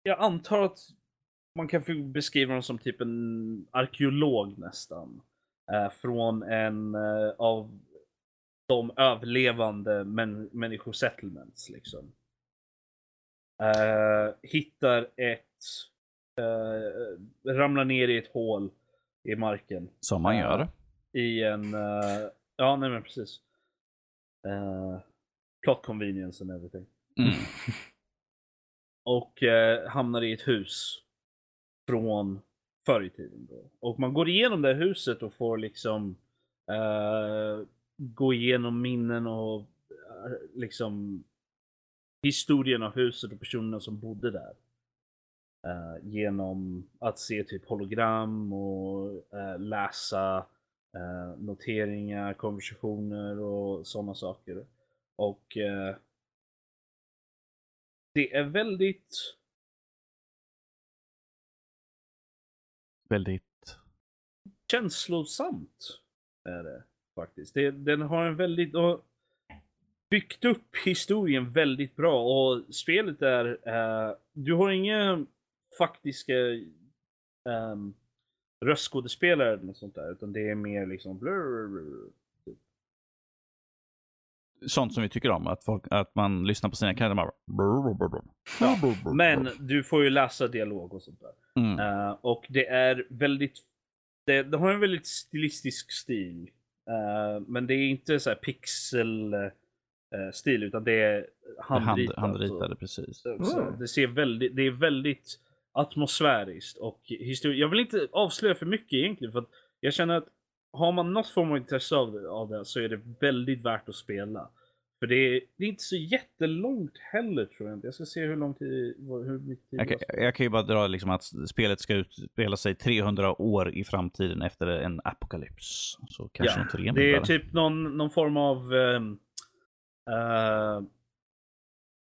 jag antar att man kan beskriva dem som typ en arkeolog nästan. Eh, från en eh, av de överlevande män, människosettlements liksom. Eh, hittar ett, ramlar ner i ett hål i marken. Som man gör. I en, ja nej men precis. Plot convenience and everything. Mm. Och hamnar i ett hus. Från förr i tiden då. Och man går igenom det här huset och får liksom uh, gå igenom minnen och uh, liksom historien av huset och personerna som bodde där. Uh, genom att se typ hologram och läsa noteringar, konversationer och sådana saker. Och det är väldigt Väldigt... känslosamt. Är det faktiskt. Det, den har en väldigt... Och byggt upp historien väldigt bra och spelet är... eh, du har inga faktiska um, röstskådespelare eller något sånt där. Utan det är mer liksom... blur. Sånt som vi tycker om. Att, folk, att man lyssnar på sina karaktärer. Ja, Men du får ju läsa dialog och sånt där. Mm. Eh, och det är väldigt... Det, det har en väldigt stilistisk stil. Eh, men det är inte så här pixel eh, stil utan det är Hand, handritat. handritade, precis. Mm. det ser väldigt, det är väldigt atmosfäriskt och historiskt. Jag vill inte avslöja för mycket egentligen för att jag känner att har man något form av intresse av det, av det så är det väldigt värt att spela. För det är, det är inte så jättelångt heller tror jag inte. Jag ska se hur lång tid, hur mycket tid Jag kan, jag kan ju bara dra liksom att spelet ska utspela sig 300 år i framtiden efter en apokalyps. Så kanske Ja, något rent Det är typ någon, någon form av ehm, eh,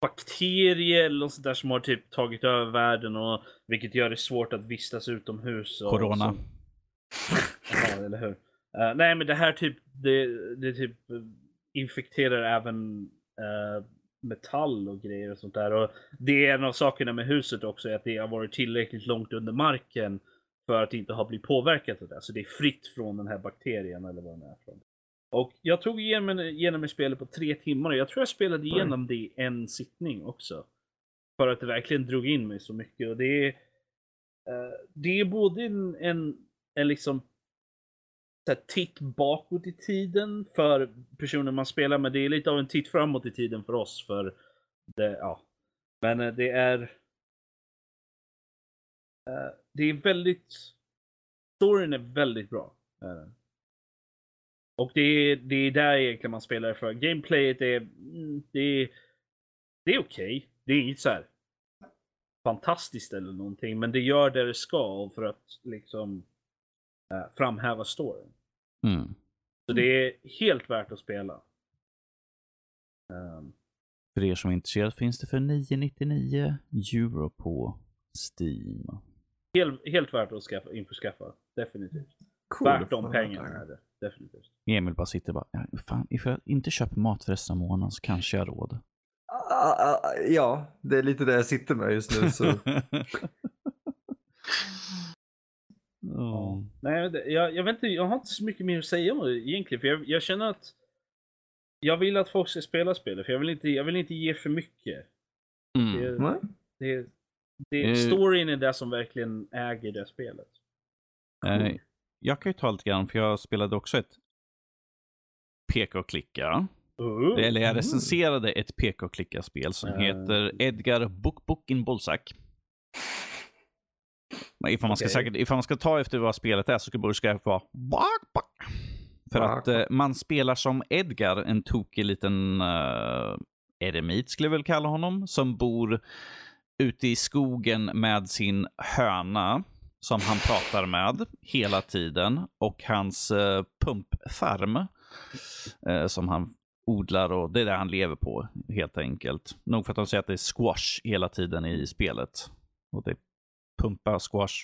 bakterie eller något sånt där som har typ tagit över världen och vilket gör det svårt att vistas utomhus. Och, Corona. Så, ja, eller hur? Eh, nej, men det här typ, det, det typ eh, infekterar även eh, metall och grejer och sånt där. Och det är en av sakerna med huset också, att det har varit tillräckligt långt under marken för att inte ha blivit påverkat av det. Så det är fritt från den här bakterien eller vad den är från. Och jag tog igenom, igenom spelet på tre timmar och jag tror jag spelade igenom det i en sittning också. För att det verkligen drog in mig så mycket. Och det är, eh, det är både en, en, en liksom så här, titt bakåt i tiden för personen man spelar med. Det är lite av en titt framåt i tiden för oss. För det, ja. Men eh, det är eh, det är väldigt storyn är väldigt bra. Eh, och det är, det är där egentligen man spelar för. Gameplayet är, mm, det är, det är okej. Det är inget så här fantastiskt eller någonting. Men det gör det det ska för att liksom framhäva storyn. Mm. Så det är helt värt att spela. Ehm, För er som är intresserade finns det för 999 euro på Steam. Helt, helt värt att skaffa, införskaffa. Definitivt. Cool. Värt de pengarna är det. Definitivt. Emil bara sitter bara, "Ja, fan, ifall jag inte köper mat för resten av månaden så kanske jag har råd. Ah, ah, Ja, det är lite det jag sitter med just nu. Så. Ja. Nej, jag, jag vet inte, jag har inte så mycket mer att säga om det egentligen. För jag, jag känner att jag vill att folk ska spela spelet. För jag vill inte, jag vill inte ge för mycket. Mm. Det, Nej. det, det, storyn är det som verkligen äger det spelet. Eh, Jag kan ju ta lite grann, för jag spelade också ett PK-klicka. Oh. Eller jag recenserade ett PK-klicka-spel som Eh. heter Edgar Book Book in Bullsack. Men ifall man, ska Okej. säkert, ifall man ska ta efter vad spelet är så borde det vara bak, bak. För Bak, att eh, man spelar som Edgar, en tokig liten uh, eremit skulle jag väl kalla honom, som bor ute i skogen med sin höna som han pratar med hela tiden och hans uh, pumpfarm eh, som han odlar och det är det han lever på helt enkelt. Nog för att de säger att det är squash hela tiden i spelet. Och det pumpa, squash.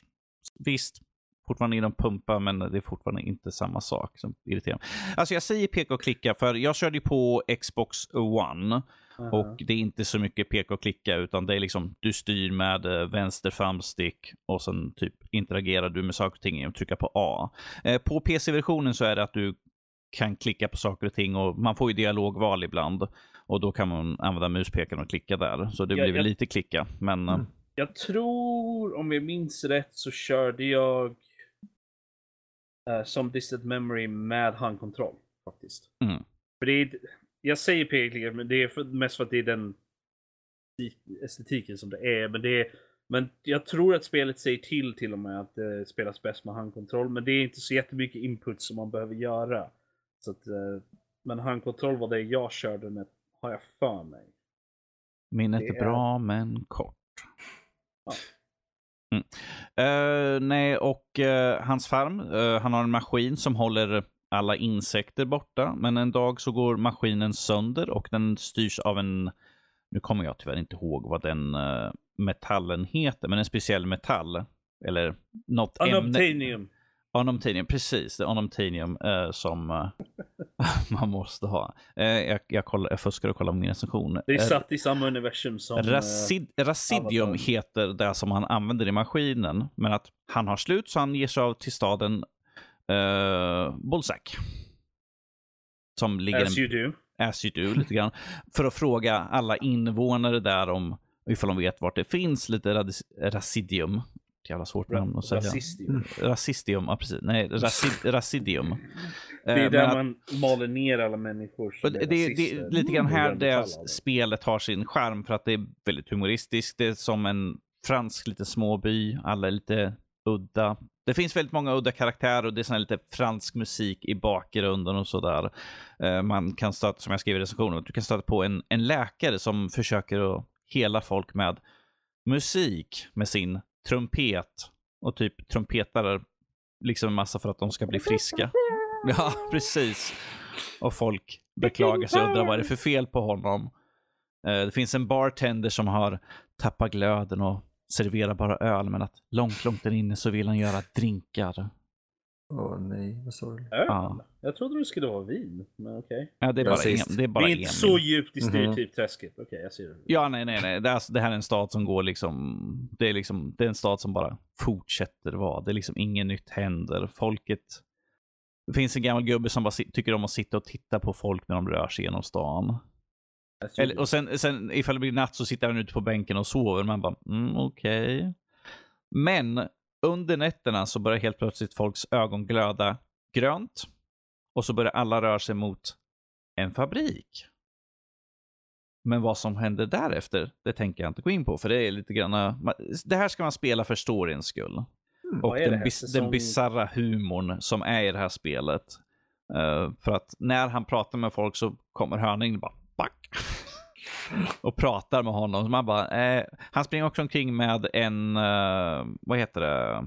Visst, fortfarande inom pumpa, men det är fortfarande inte samma sak som irriterar mig. Alltså jag säger peka och klicka för jag körde ju på Xbox One Aha. och det är inte så mycket peka och klicka utan det är liksom du styr med eh, vänster framstick och sen typ interagerar du med saker och ting genom att trycka på A. Eh, på PC-versionen så är det att du kan klicka på saker och ting och man får ju dialogval ibland och då kan man använda muspekaren och klicka där. Så det Ja, blir jag- lite klicka. Men eh, Mm. Jag tror, om jag minns rätt, så körde jag eh, som distant memory med handkontroll. Faktiskt. Mm. För det är, jag säger p men det är för, mest för att det är den estetiken som det är. Men, det är. men jag tror att spelet säger till till och med att det spelas bäst med handkontroll. Men det är inte så jättemycket input som man behöver göra. Så att, eh, men handkontroll var det jag körde med, har jag för mig. minnet är- bra men kort. Ja. Mm. Eh, nej, och eh, hans farm, eh, han har en maskin som håller alla insekter borta. Men en dag så går maskinen sönder och den styrs av en, nu kommer jag tyvärr inte ihåg vad den metallen heter, men en speciell metall. Eller något ämne. Anomtanium, precis. Det är anomtanium eh, som eh, man måste ha. Eh, jag, jag, kollar, jag fuskar och kollar min recension. Det är Eh, satt i samma universum som... eh, Racid, Racidium Avatar. heter det som han använder i maskinen. Men att han har slut så han ger sig av till staden uh, Bullsack. Som ligger as you do. as you do, lite grann. För att fråga alla invånare där om ifall de vet vart det finns lite radis, Racidium. Jävla svårt namn att säga. Rasistium. Racistium, ja precis. Nej, racid, Racidium. Det är Eh, där att- man maler ner alla människor som det, är det, det är lite grann här det spelet har sin charm för att det är väldigt humoristiskt. Det är som en fransk liten småby. Alla är lite udda. Det finns väldigt många udda karaktärer och det är sån lite fransk musik i bakgrunden och sådär. Eh, Man kan stöta, som jag skrev i recensionen, du kan stöta på en, en läkare som försöker att hela folk med musik med sin trumpet och typ trumpetar liksom en massa för att de ska bli friska. Ja, precis. Och folk beklagar sig och undrar vad det är för fel på honom. Eh, Det finns en bartender som har tappat glöden och serverar bara öl, men att långt, långt där inne så vill han göra drinkar. Åh nej, vad sorgligt. Öl? Ja. Jag trodde det skulle vara vin. Men okej. Ja, det är bara, Rasist. en, det är bara Vi är inte så djupt i Mhm. stereotypträsket. Okej, jag ser det. Ja, nej, nej, nej. Det, är, det här är en stad som går liksom, det är liksom, det är en stad som bara fortsätter vara. Det är liksom inget nytt händer. Folket, det finns en gammal gubbe som bara tycker om att sitta och titta på folk när de rör sig genom stan. Eller, och sen, sen ifall det blir natt så sitter han ute på bänken och sover. Man bara, mm, okej. Men under nätterna så börjar helt plötsligt folks ögon glöda grönt. Och så börjar alla röra sig mot en fabrik. Men vad som händer därefter, det tänker jag inte gå in på. För det är lite grann, det här ska man spela för storyns skull. Och är det den, bis, Säsong- den bisarra humorn som är i det här spelet. Eh, för att när han pratar med folk så kommer hönan in och bara back. och pratar med honom. Så man bara, eh, han springer också omkring med en, eh, vad heter det?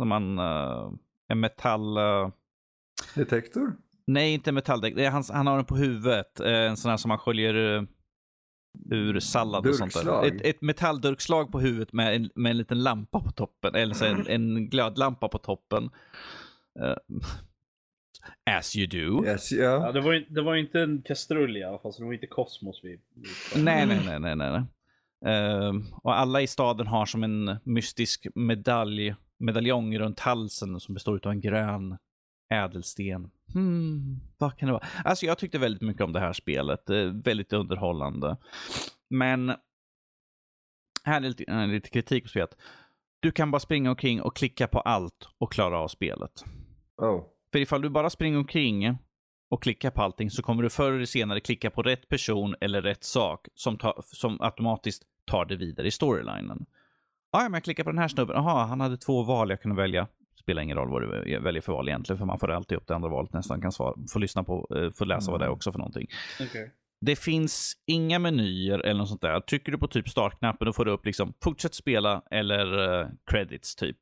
Som man, eh, en metall... eh, Detektor? nej, inte metalldäck. Hans, han har den på huvudet. Eh, en sån här som man sköljer... eh, ur sallad och sånt där. Durkslag? Ett, ett metalldurkslag på huvudet med en, med en liten lampa på toppen, eller så en, en glödlampa på toppen. As you do. Yes, Ja, ja. det, var ju, det var inte en kastrull i alla fall, så det var inte kosmos vi... vi Nej, nej, nej, nej, nej. Ehm, och alla i staden har som en mystisk medalj, medaljong runt halsen som består av en grön ädelsten. Hmm, vad kan det vara? Alltså jag tyckte väldigt mycket om det här spelet. Eh, väldigt underhållande. Men här är lite, äh, lite kritik på spelet. Du kan bara springa omkring och klicka på allt och klara av spelet. Oh. För ifall du bara springer omkring och klickar på allting så kommer du förr eller senare klicka på rätt person eller rätt sak som, ta, som automatiskt tar det vidare i storylinen. Ja, men jag klickar på den här snubben. Jaha, han hade två val jag kunde välja. Spelar ingen roll vad du väljer för val egentligen, för man får alltid upp det andra valet nästan. Kan svara, få lyssna på, eh, få läsa vad det är också för någonting. Okej. Det finns inga menyer eller något sånt där. Trycker du på typ startknappen då får du upp liksom fortsätt spela eller uh, credits typ.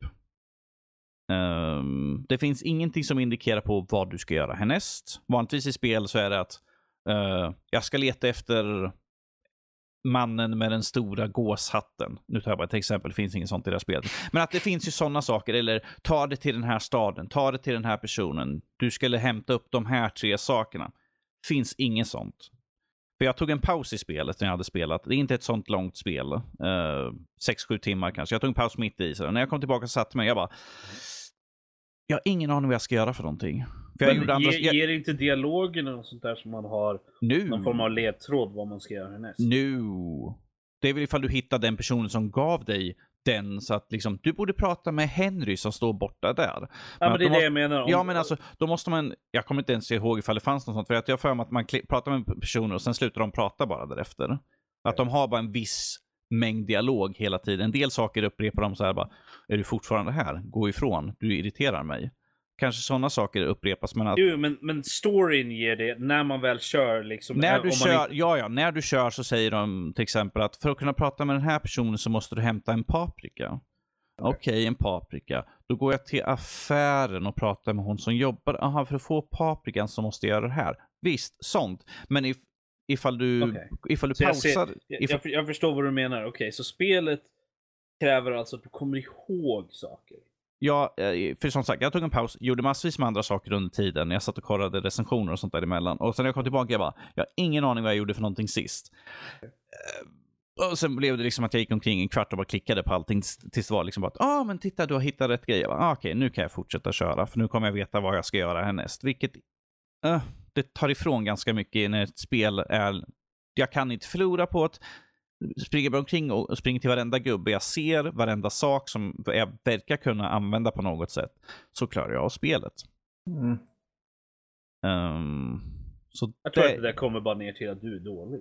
Um, det finns ingenting som indikerar på vad du ska göra härnäst. Vanligtvis i spel så är det att uh, jag ska leta efter mannen med den stora gåshatten. Nu tar jag bara ett exempel, det finns inget sånt i det här spelet. Men att det finns ju sådana saker, eller ta det till den här staden, ta det till den här personen. Du skulle hämta upp de här tre sakerna. Finns inget sånt. För jag tog en paus i spelet när jag hade spelat. Det är inte ett sånt långt spel. Eh, 6-7 timmar kanske. Jag tog en paus mitt i. Så när jag kom tillbaka och satte mig, jag bara... Jag har ingen aning vad jag ska göra för någonting. För Men andra... ger, ger inte dialogen och sånt där som man har nu! någon form av ledtråd vad man ska göra härnäst? Nu! Det är väl ifall du hittar den personen som gav dig den så att liksom, du borde prata med Henry som står borta där. ja, men det är de det jag menar. Om, Ja, men alltså, då måste man, jag kommer inte ens ihåg ifall det fanns något sånt, för att jag har för mig att man pratar med personer och sen slutar de prata bara därefter. Att de har bara en viss mängd dialog hela tiden. En del saker upprepar de så här bara, är du fortfarande här? Gå ifrån, du irriterar mig. Kanske sådana saker upprepas, men att Jo, men, men storyn ger det när man väl kör liksom. när äh, du kör, inte- ja, ja, när du kör så säger de till exempel att för att kunna prata med den här personen så måste du hämta en paprika. Okej, en paprika. Då går jag till affären och pratar med hon som jobbar. Aha, för att få paprikan så måste jag göra det här. Visst, sånt. Men if, ifall du, Okej. ifall du Så jag, ser, pausar. jag, ifall, jag förstår vad du menar. Okej, så spelet kräver alltså att du kommer ihåg saker. Ja, eh, för som sagt, jag tog en paus, gjorde massvis med andra saker under tiden. Jag satt och kollade recensioner och sånt där emellan. Och sen när jag kom tillbaka, jag bara, jag har ingen aning vad jag gjorde för någonting sist. Eh, och sen blev det liksom att jag gick omkring en kvart och bara klickade på allting tills det var liksom bara att, ah men titta du har hittat rätt grej. Jag bara, ah, Okej, nu kan jag fortsätta köra för nu kommer jag veta vad jag ska göra härnäst. Vilket, uh, det tar ifrån ganska mycket när ett spel är, jag kan inte förlora på att springer bara omkring och springer till varenda gubbe jag ser, varenda sak som jag verkar kunna använda på något sätt, så klarar jag av spelet. Mm. Ehm, så Jag tror det, att det där kommer bara ner till att du är dålig.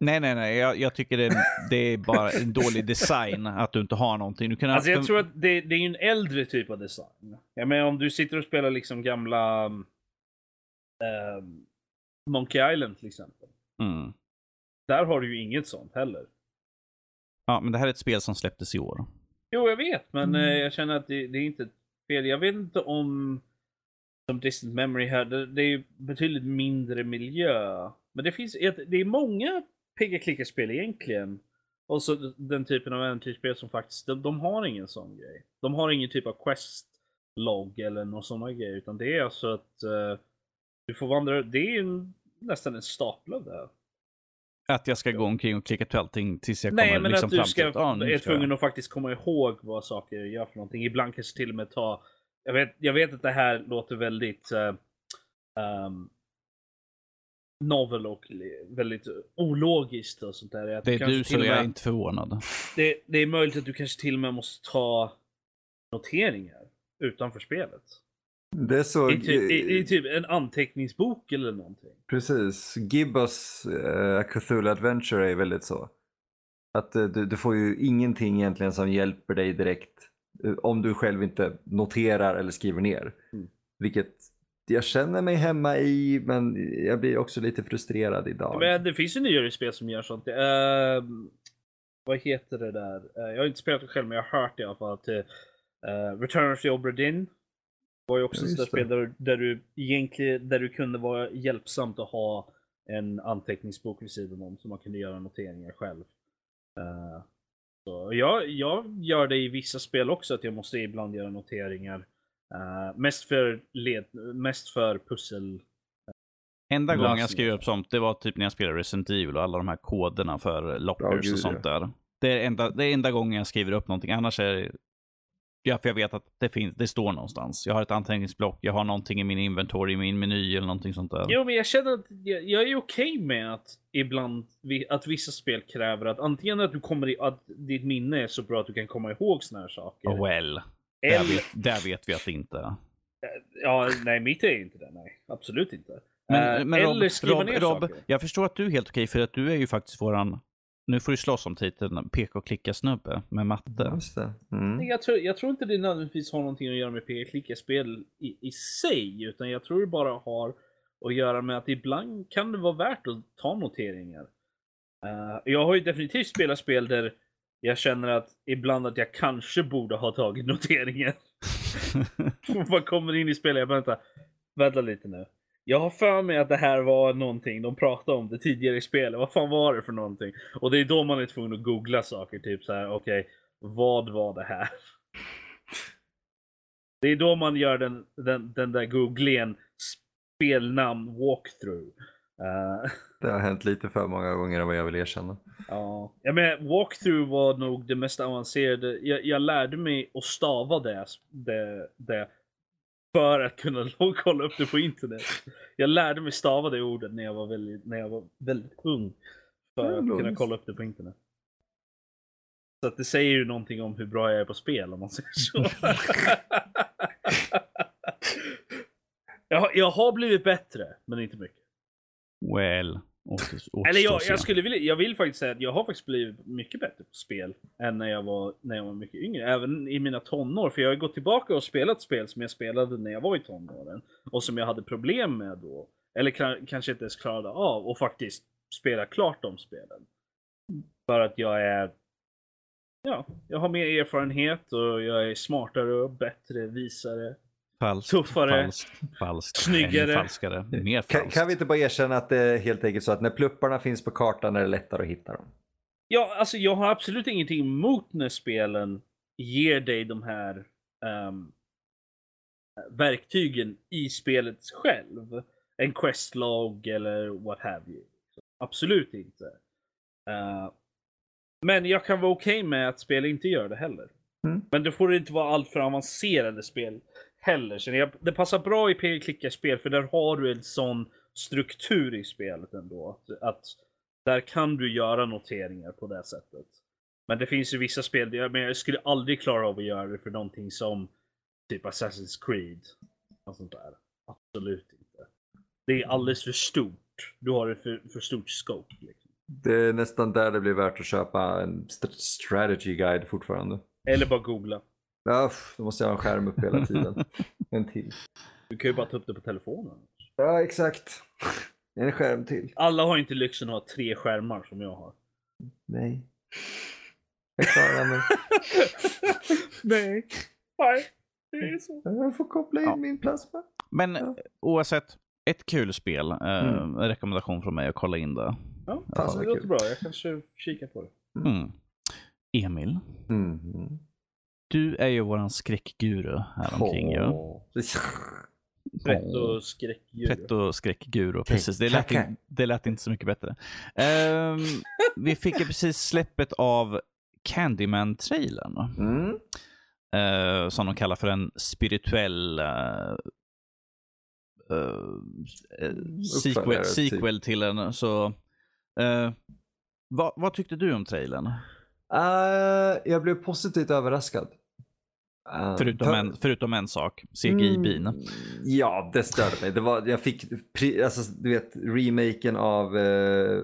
Nej, nej, nej. Jag, jag tycker det är, det är bara en dålig design att du inte har någonting. Du kan Alltså jag en- tror att det, det är en äldre typ av design. Jag menar om du sitter och spelar liksom gamla ehm, Monkey Island till exempel. Mm. Där har du ju inget sånt heller. Ja, men det här är ett spel som släpptes i år. Jo, jag vet, men Mm. eh, jag känner att det, det är inte fel. Jag vet inte om som Distant Memory här, det, det är ju betydligt mindre miljö. Men det finns, ett- det är många pigga klicka-spel egentligen. Och så den typen av äventyrsspel som faktiskt, de, de har ingen sån grej. De har ingen typ av quest-logg eller någon sån grej, utan det är alltså att eh, du får vandra, det är en, nästan en stapel av det här. Att jag ska gå omkring och klicka till allting tills jag Nej, kommer men liksom att du fram ska, till att, ah, nu är ska jag. tvungen att faktiskt komma ihåg vad saker gör för någonting. Ibland kanske till och med ta... Jag vet, jag vet att det här låter väldigt uh, um, novel och väldigt ologiskt och sånt där. Att Det är du så jag är inte förvånad. det, det är möjligt att du kanske till och med måste ta noteringar utanför spelet. Det är så... I, typ, i, I typ en anteckningsbok eller någonting. Precis. Gibbos uh, Cthulhu Adventure är väldigt så. Att eh, du, du får ju ingenting egentligen som hjälper dig direkt eh, om du själv inte noterar eller skriver ner. Mm. Vilket jag känner mig hemma i men jag blir också lite frustrerad idag. Men det finns ju nyare spel som gör sånt. Ehm, vad heter det där? Eh, jag har inte spelat det själv men jag har hört det i alla fall. Att, uh, Return of the Obra Dinn var ju också Ja, ett spel där, där du egentligen där du kunde vara hjälpsamt att ha en anteckningsbok vid sidan om så man kunde göra noteringar själv. Eh, så jag, jag gör det i vissa spel också att jag måste ibland göra noteringar. Eh, mest, för led, mest för pussel. Enda Lösningar. gången jag skrev upp sånt, det var typ när jag spelade Resident Evil och alla de här koderna för lockers gud, och sånt där. Det är, enda, det är enda gången jag skriver upp någonting. Annars är. Ja, för jag vet att det, finns, det står någonstans. Jag har ett anteckningsblock, jag har någonting i min inventory, i min meny eller någonting sånt där. Jo men jag känner att jag, jag är okej med att ibland att vissa spel kräver att antingen att du kommer i, att ditt minne är så bra att du kan komma ihåg såna här saker. Oh, well, där eller, vet, där vet vi att det inte är. ja, nej mitt är inte det. Nej, absolut inte. Men, Eh, men Rob, Rob, Rob jag förstår att du är helt okej för att du är ju faktiskt våran, nu får du slåss om titeln, PK-klicka-snubbe med matte. Just det. Mm. Jag tror, jag tror inte det nödvändigtvis har någonting att göra med PK-klicka-spel i, i sig, utan jag tror det bara har att göra med att ibland kan det vara värt att ta noteringar. Eh, jag har ju definitivt spelat spel där jag känner att ibland att jag kanske borde ha tagit noteringar. Man kommer in i spelet, jag bara, vänta, vänta lite nu. Jag har för mig att det här var någonting de pratade om det tidigare i spelet. Vad fan var det för någonting? Och det är då man är tvungen att googla saker. Typ så här, okej, vad var det här? Det är då man gör den, den, den där googlingen spelnamn walkthrough. Eh, Det har hänt lite för många gånger vad jag vill erkänna. Ja, ja men walkthrough var nog det mest avancerade. Jag, jag lärde mig att stava det, det, det för att kunna kolla upp det på internet. Jag lärde mig stava det ordet när jag var väldigt, när jag var väldigt ung. För att kunna kolla upp det på internet. Så att det säger ju någonting om hur bra jag är på spel om man säger så. jag, har- jag har blivit bättre, men inte mycket. well, Eller jag, jag skulle vilja, jag vill faktiskt säga att jag har faktiskt blivit mycket bättre på spel än när jag var, när jag var mycket yngre. Även i mina tonår. För jag har gått tillbaka och spelat spel som jag spelade när jag var i tonåren. Och som jag hade problem med då. Eller ka- kanske inte ens klarade av. Och faktiskt spela klart de spelen. För att jag är... Ja, jag har mer erfarenhet och jag är smartare och bättre, visare. Falskt, tuffare, falskt, falskt, snyggare. falskare, mer Kan, falskt. kan vi inte bara erkänna att det är helt enkelt så att när plupparna finns på kartan är det lättare att hitta dem? Ja, alltså jag har absolut ingenting emot när spelen ger dig de här ehm, verktygen i spelet själv. En questlog eller what have you. Absolut inte. Eh, men jag kan vara okej med att spel inte gör det heller. Mm. Men det får inte vara allt för avancerade spel heller. Så jag, det passar bra i p-klicka-spel för där har du en sån struktur i spelet ändå. Att, att där kan du göra noteringar på det sättet. Men det finns ju vissa spel, jag, men jag skulle aldrig klara av att göra det för någonting som typ Assassin's Creed. Och sånt där. Absolut inte. Det är alldeles för stort. Du har ett för, för stort scope. Liksom. Det är nästan där det blir värt att köpa en st- strategy guide fortfarande. Eller bara googla. Ja, uff, då måste jag ha en skärm upp hela tiden. En till. Du kan ju bara ta upp det på telefonen. Ja, exakt. En skärm till. Alla har inte lyxen att ha tre skärmar som jag har. Nej. Jag klarar mig. Nej. Nej. Det är så. Jag får koppla in Ja. min plasma. Men Ja. oavsett, ett kul spel. Eh, Mm. En rekommendation från mig att kolla in det. Ja, det låter bra. Jag kanske kikar på det. Mm. Emil, Mm. Du är ju våran skräckguru här omkring ju. Pretto skräckdjur. Pretto skräckguru, precis. Det lät, in, det lät inte så mycket bättre. Ehm, vi fick ju precis släppet av Candyman-trailern. Mm. eh, som de kallar för en spirituell eh, eh, sequel, typ. sequel till den. Så, vad, vad tyckte du om trailern? Eh, jag blev positivt överraskad. Eh, Förutom, för- en, förutom en sak, CGI-bin. Mm, Ja, det störde mig. Det var, jag fick, pri- alltså, du vet, remaken av, eh,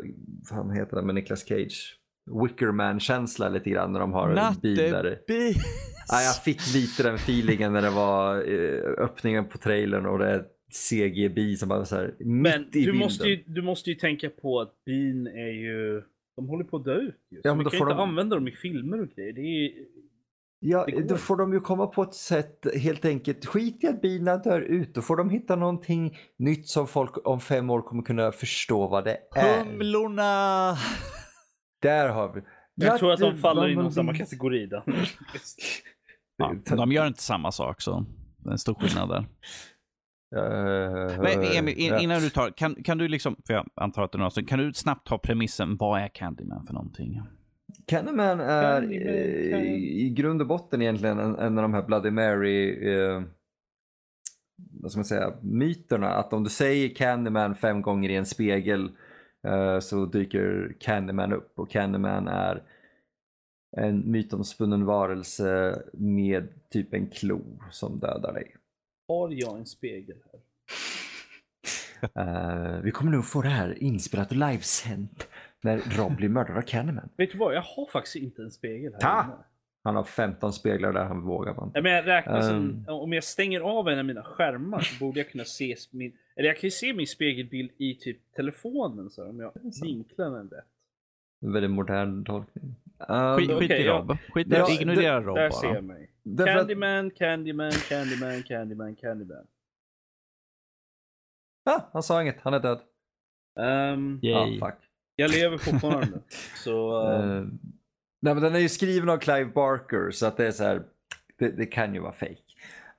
vad heter den med Nicolas Cage? Wickerman-känsla lite grann när de har en bil där. Ja, jag fick lite den feelingen när det var öppningen på trailern och det är CGB som bara så här Men mitt i du måste, ju, du måste ju tänka på att bin är ju... De håller på att dö ut ju. Ja, men vi då kan får inte de- använda dem i filmer och grejer. Det är, Ja, Det då får de ju komma på ett sätt helt enkelt. Skit i att bilarna dör ut. Då får de hitta någonting nytt som folk om fem år kommer kunna förstå vad det är. Humlorna! Där har vi. Jag tror att de faller inom samma kategori där. Ja, de gör inte samma sak så. Det är en stor skillnad där. Eh, Men Emil, innan du tar, kan, kan du liksom, för jag antar att det är några kan du snabbt ta premissen, vad är Candyman för någonting? Candyman är Candyman, eh, Candyman. i grund och botten egentligen en, en av de här Bloody Mary eh, vad ska man säga, myterna. Att om du säger Candyman fem gånger i en spegel eh, så dyker Candyman upp och Candyman är en mytomspunnen varelse med typ en klo som dödar dig. Har jag en spegel här? Eh, vi kommer nog få det här inspelat och livesänt när Rob blir mördad av Candyman. Vet du vad? Jag har faktiskt inte en spegel här Ta! inne. Han har 15 speglar där han vågar men jag räknar som, Ehm. om jag stänger av en av mina skärmar så borde jag kunna se min, eller jag kan ju se min spegelbild i typ telefonen så här, om jag vinklar den rätt. En väldigt modern tolkning. Um, Skit, skit okej, i. Rob. Skit, Ja, ignorera Rob Där bara. ser jag mig. Därför att- Candyman, Candyman, Candyman, Candyman, Candyman. Ah, han sa inget, han är död. Ehm, Yay. Ah, fuck. jag lever fortfarande. så ehm, Eh, nej, men den är ju skriven av Clive Barker så att det är så här, det, det kan ju vara fake.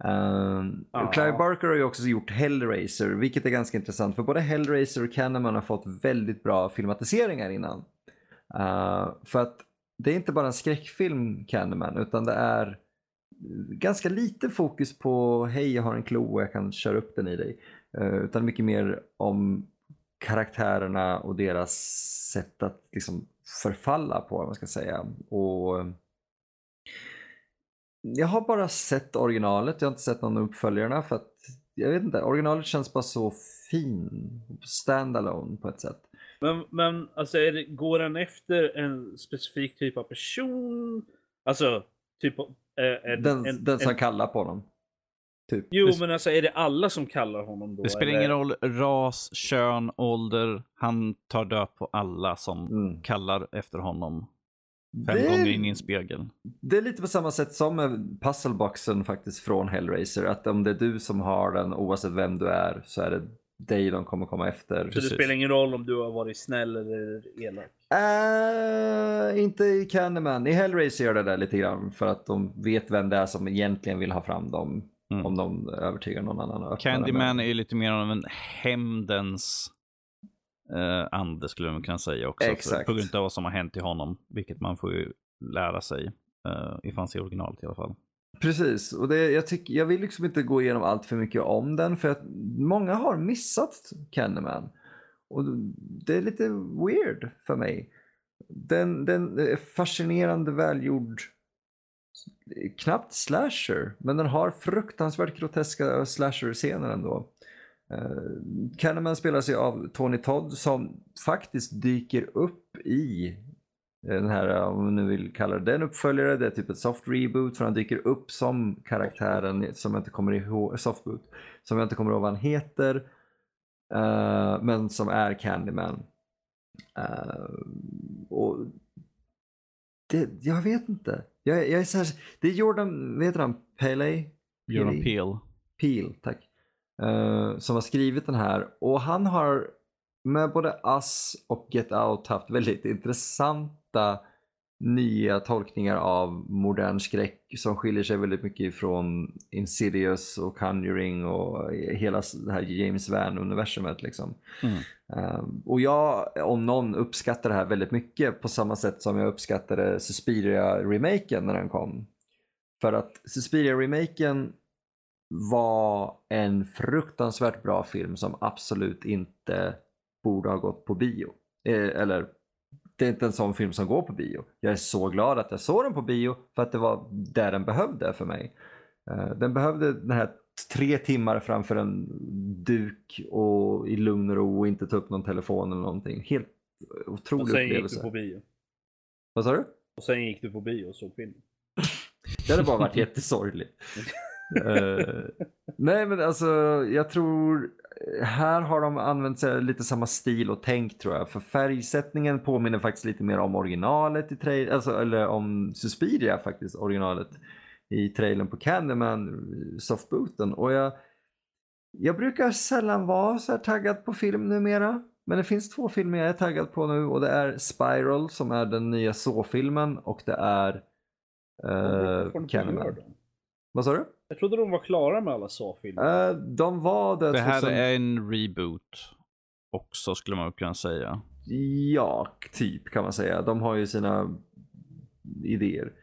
Um, och Clive Barker har ju också gjort Hellraiser, vilket är ganska intressant för både Hellraiser och Candyman har fått väldigt bra filmatiseringar innan. Uh, för att det är inte bara en skräckfilm Candyman utan det är ganska lite fokus på hej jag har en klo och jag kan köra upp den i dig. Eh, utan mycket mer om karaktärerna och deras sätt att liksom förfalla på, vad man ska säga. Och eh, jag har bara sett originalet, jag har inte sett någon av uppföljarna för att jag vet inte, originalet känns bara så fin, standalone på ett sätt. men, men alltså är det, går den efter en specifik typ av person? Alltså, typ en, Den, en, den som en, kallar på dem. Typ. Jo, men alltså är det alla som kallar honom då? Det spelar eller? ingen roll ras, kön, ålder. Han tar död på alla som Mm. kallar efter honom fem Det- gånger in i en spegel. Det är lite på samma sätt som med puzzleboxen faktiskt från Hellraiser. Att om det är du som har den, oavsett vem du är, så är det dig de kommer komma efter. Så det Precis. spelar ingen roll om du har varit snäll eller elak? Äh, inte i Candyman. I Hellraiser gör det där lite grann för att de vet vem det är som egentligen vill ha fram dem. Mm. Om de övertygar någon annan. Candyman är ju lite mer av en hämndens eh, ande skulle man kunna säga också. För, Exakt. på grund av vad som har hänt i honom. Vilket man får ju lära sig. Uh, ifall man ser originalet i alla fall. Precis, och det, jag, tyck, jag vill liksom inte gå igenom allt för mycket om den för att många har missat Candyman. Och det är lite weird för mig. Den, den är fascinerande välgjord, knappt slasher, men den har fruktansvärt groteska slasher-scener ändå. Uh, Candyman spelas ju av Tony Todd som faktiskt dyker upp i den här, om man nu vill kalla det den uppföljare, det är typ ett soft reboot för han dyker upp som karaktären som jag inte kommer ihåg, softboot, som jag inte kommer ihåg vad han heter, eh, men som är Candyman. Eh, och det, jag vet inte. Jag, jag är så här, det är Jordan, heter han, Pele? Jordan? Peele. Peel, tack. Eh, som har skrivit den här. Och han har med både Us och Get Out haft väldigt intressanta nya tolkningar av modern skräck som skiljer sig väldigt mycket ifrån Insidious och Conjuring och hela det här James Van-universumet. Liksom. Mm. Eh, och jag, om någon, uppskattar det här väldigt mycket på samma sätt som jag uppskattade Suspiria-remaken när den kom. För att Suspiria-remaken var en fruktansvärt bra film som absolut inte borde ha gått på bio. Eh, eller, det är inte en sån film som går på bio. Jag är så glad att jag såg den på bio för att det var där den behövde för mig. Eh, den behövde den här tre timmar framför en duk och i lugn och ro och inte ta upp någon telefon eller någonting. Helt Och otrolig sen gick du upplevelse. på bio. Vad sa du? Och sen gick du på bio och såg filmen. Det hade bara varit jättesorgligt. Eh, nej men alltså jag tror här har de använt sig lite samma stil och tänk tror jag. För färgsättningen påminner faktiskt lite mer om originalet i trailern, alltså, eller om Suspiria faktiskt, originalet i trailern på Candyman, softbooten. Och jag, jag brukar sällan vara så här taggad på film numera. Men det finns två filmer jag är taggad på nu och det är Spiral som är den nya så-filmen och det är uh, Candyman. Vad sa du? Jag trodde de var klara med alla Saw-filmer. Uh, de var det. Det här 2000... är en reboot också skulle man kunna säga. Ja, typ kan man säga. De har ju sina idéer.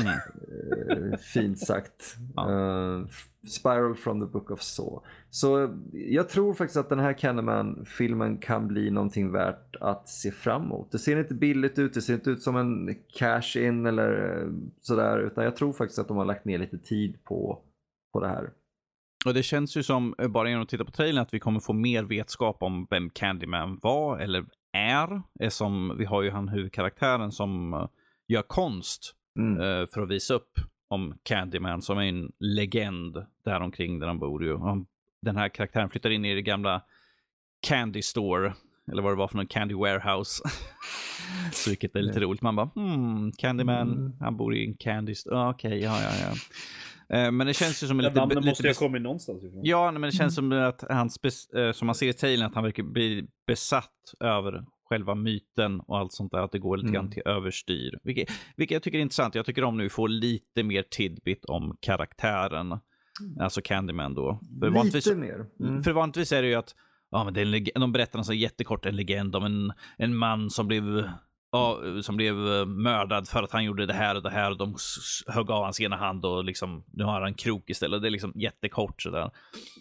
Mm. Uh, fint sagt. Ja. Uh, Spiral from the Book of Saw. Så jag tror faktiskt att den här Candyman-filmen kan bli någonting värt att se fram emot. Det ser inte billigt ut, det ser inte ut som en cash-in eller sådär. Utan jag tror faktiskt att de har lagt ner lite tid på, på det här. Och det känns ju som, eh, bara genom att titta på trailern, att vi kommer få mer vetskap om vem Candyman var eller är. Som, vi har ju han huvudkaraktären som eh, gör konst mm. för att visa upp om Candyman som är en legend däromkring där han bor. Ju. Den här karaktären flyttar in i det gamla Candy Store, eller vad det var för någon Candy Warehouse. Så vilket är lite roligt. Man bara, hmm, Candyman, mm. han bor i en Candy Store. Ah, Okej, okay, ja, ja, ja. Eh, men det känns ju som lite... Namnet måste ju ha kommit någonstans ifrån. Ja, men det känns som att han, eh, som man ser i trailern, att han verkar bli besatt över själva myten och allt sånt där, att det går lite mm. grann till överstyr. Vilket, vilket jag tycker är intressant. Jag tycker om nu får lite mer tidbit om karaktären. Mm. Alltså Candyman då. För lite vanligtvis, mer. Mm. För vanligtvis är det ju att ja, men det är en de berättar en så jättekort en legend om en, en man som blev ja, som blev eh, mördad för att han gjorde det här och det här och de högg av hans ena hand och liksom nu har han en krok istället. Det är liksom jättekort sådär.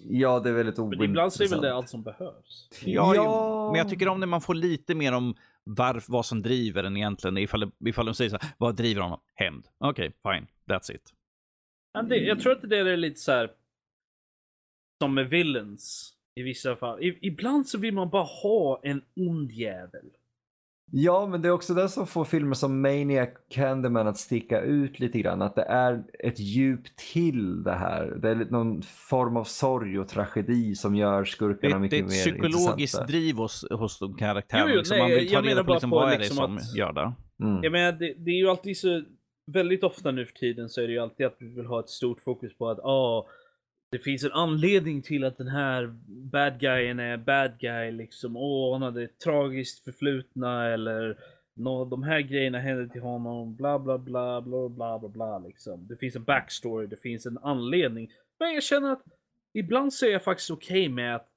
Ja, det är väldigt ointressant. Men ibland så är väl det allt som behövs. Ja, ja. men jag tycker om när man får lite mer om varf, vad som driver den egentligen. Ifall, ifall de säger så här, vad driver honom? Hämnd. Okej, okay, fine. That's it. Ja, det, jag tror att det är lite så här som med villains i vissa fall. I, ibland så vill man bara ha en ond jävel. Ja, men det är också det som får filmer som Maniac Candyman att sticka ut lite grann. Att det är ett djup till det här. Det är någon form av sorg och tragedi som gör skurkarna mycket mer intressanta. Det är ett psykologiskt driv hos, hos de karaktärerna. Jo, jo, liksom, man vill ta reda på, liksom, på vad är det liksom som att, gör det. Mm. Jag menar, det, det, är ju alltid så, väldigt ofta nu för tiden så är det ju alltid att vi vill ha ett stort fokus på att ah, det finns en anledning till att den här bad guyen är bad guy liksom. Åh, han hade ett tragiskt förflutna eller nå, de här grejerna hände till honom. Bla bla bla bla bla bla bla liksom. Det finns en backstory, det finns en anledning. Men jag känner att ibland så är jag faktiskt okej okay med att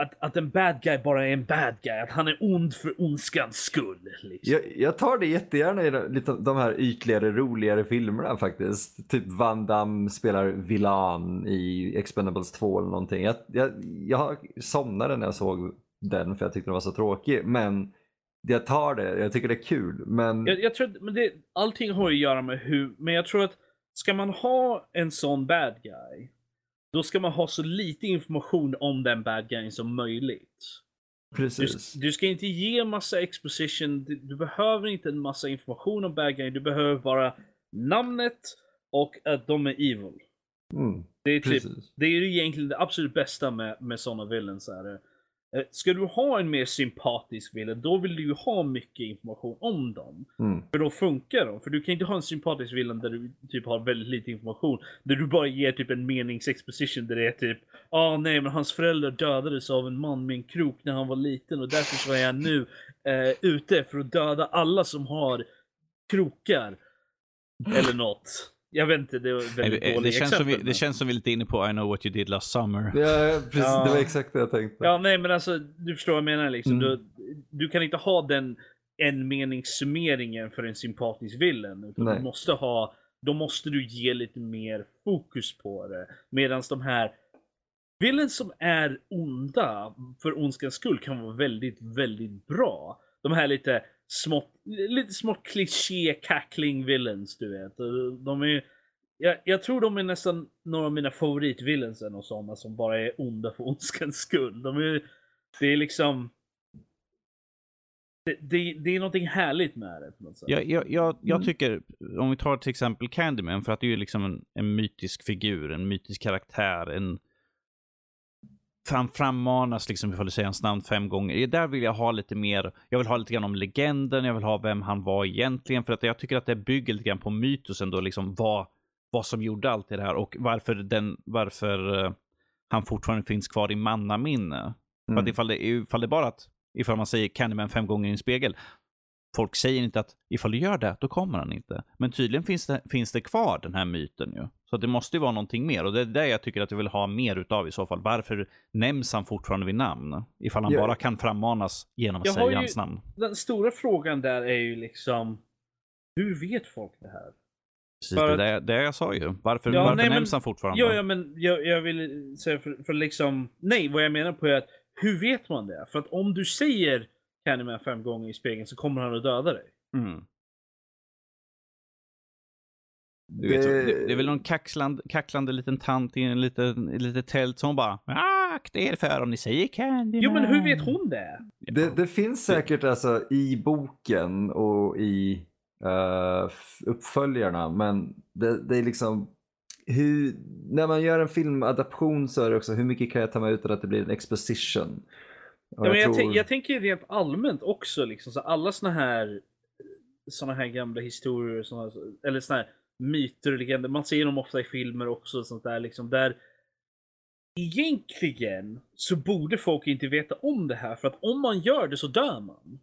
att, att en bad guy bara är en bad guy. Att han är ond för ondskans skull. Liksom. Jag, jag, tar det jättegärna i lite, de här ytligare, roligare filmerna faktiskt. Typ Van Damme spelar Villan i Expendables 2 eller någonting. Jag, jag, jag somnade när jag såg den för jag tyckte den var så tråkig. Men jag tar det, jag tycker det är kul. Men... Jag, jag tror men det, allting har att göra med hur, men jag tror att ska man ha en sån bad guy då ska man ha så lite information om den bad guyen som möjligt. Precis. Du, du, ska inte ge massa exposition, du, du, behöver inte en massa information om bad guyen, du behöver bara namnet och att de är evil. Mm, det, är typ, det är egentligen det absolut bästa med, med sådana villains. Är Eh, ska du ha en mer sympatisk villain, då vill du ju ha mycket information om dem. Mm. För då funkar de. För du kan inte ha en sympatisk villain där du typ har väldigt lite information. Där du bara ger typ en meningsexposition där det är typ Ah nej men hans föräldrar dödades av en man med en krok när han var liten och därför så är jag nu eh, ute för att döda alla som har krokar. Eller något. Jag vet inte, det var väldigt det, det känns, som vi, det känns som vi är lite inne på I know what you did last summer. Ja, precis. Ja. Det var exakt det jag tänkte. Ja, nej men alltså, du förstår vad jag menar liksom. Mm. Du, du kan inte ha den en meningssummeringen för en sympatisk villain. Utan du måste ha, då måste du ge lite mer fokus på det. Medan de här villains som är onda för ondskans skull kan vara väldigt, väldigt bra. De här lite smått, lite smått kliché cackling villains du vet. De är, jag, jag, tror de är nästan några av mina favoritvillains och sådana som bara är onda för ondskans skull. De är, det är liksom det, det, det är någonting härligt med det på något sätt. Jag, jag, jag, jag Mm. tycker, om vi tar till exempel Candyman, för att det är ju liksom en, en mytisk figur, en mytisk karaktär, en fram, frammanas liksom ifall du säger hans namn fem gånger. Där vill jag ha lite mer, jag vill ha lite grann om legenden, jag vill ha vem han var egentligen, för att jag tycker att det bygger lite grann på mytosen då, liksom vad, vad som gjorde allt det här och varför, den, varför eh, han fortfarande finns kvar i mannaminne. För Mm. att ifall det, ifall det bara att, ifall man säger Candyman fem gånger i en spegel, folk säger inte att ifall du gör det, då kommer han inte. Men tydligen finns det, finns det kvar den här myten ju. Så det måste ju vara någonting mer och det är det jag tycker att jag vill ha mer utav i så fall. Varför nämns han fortfarande vid namn? Ifall han Ja. bara kan frammanas genom att Jag säga ju- hans namn. Den stora frågan där är ju liksom, hur vet folk det här? Precis, För det, är det jag sa ju. Varför, Ja, varför nej, men- nämns han fortfarande? Ja, ja men jag, jag vill säga för, för liksom, nej vad jag menar på är att hur vet man det? För att om du säger Candyman fem gånger i spegeln så kommer han att döda dig. Mm. Du vet, Det- det, det är väl någon kaxlande, kacklande liten tant i en liten, litet tält som bara "Ah, akta er för om ni säger Candyman. Jo men hur vet hon det? Det, det finns säkert alltså i boken och i f- uppföljarna men det, det är liksom hur, när man gör en filmadaption så är det också hur mycket kan jag ta mig utan att det blir en exposition. Ja, men jag, tror- jag tänker rent allmänt också liksom, så alla såna här såna här gamla historier, såna, eller såna här myter och legender. Man ser dem ofta i filmer också. och Sånt där, liksom, där Egentligen så borde folk inte veta om det här för att om man gör det så dör man.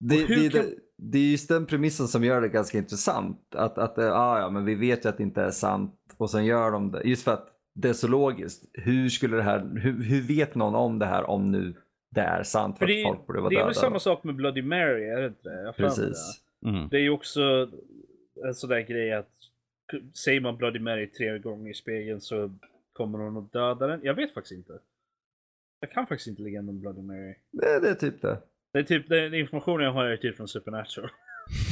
Det, det, kan- det, det är just den premissen som gör det ganska intressant. Att, att eh, ah, ja, men vi vet ju att det inte är sant och sen gör de det. Just för att det är så logiskt. Hur, skulle det här, hur, hur vet någon om det här om nu det är sant för, För det, att folk borde vara det är döda? väl samma sak med Bloody Mary, är det inte det? Precis. Mm. Det är ju också en sån där grej att säger man Bloody Mary tre gånger i spegeln så kommer hon att döda den. Jag vet faktiskt inte. Jag kan faktiskt inte legenden om Bloody Mary. Det, det är typ det. Det är typ, den informationen jag har är typ från Supernatural.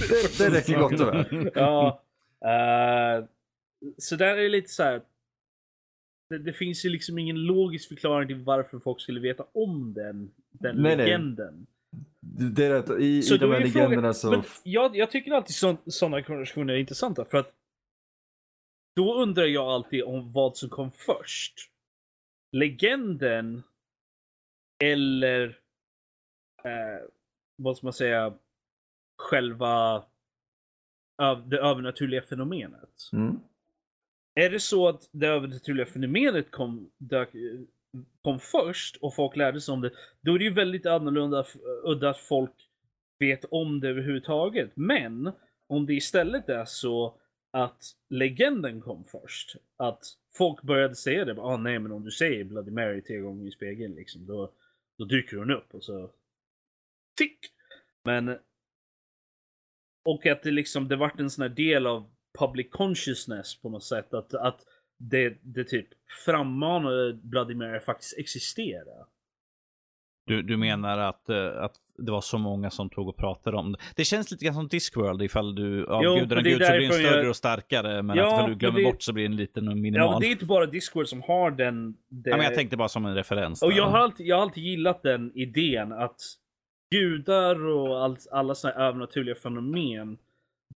Det, det räcker gott och väl. ja. eh, så där är lite så här. Det, det finns ju liksom ingen logisk förklaring till varför folk skulle veta om den, den Nej, nej. legenden. Det är rätt. I, Så i de är här frågan- legenderna så... Men jag, jag tycker alltid sådana konversationer är intressanta för att då undrar jag alltid om vad som kom först. Legenden eller eh, vad ska man säga själva det övernaturliga fenomenet. Mm. Är det så att det övernaturliga fenomenet kom, dök, kom först och folk lärde sig om det, då är det ju väldigt annorlunda udda att folk vet om det överhuvudtaget. Men om det istället är så att legenden kom först, att folk började säga det, ah, nej men om du säger Bloody Mary tre gånger i spegeln liksom, då, då dyker hon upp och så tick! Men och att det liksom, det vart en sån här del av public consciousness på något sätt. Att, att det, det typ frammanade Bloody Mary faktiskt existera. Du, du menar att, eh, att det var så många som tog och pratade om det. Det känns lite grann som Discworld. Ifall du avgudar en gud så blir den större jag- och starkare. Men Ja, att du glömmer det- bort så blir den liten och minimal. Ja, men det är inte bara Discord som har den. Det... Ja, men jag tänkte bara som en referens. Och jag har, alltid, jag har alltid gillat den idén att gudar och allt, alla såna här övernaturliga fenomen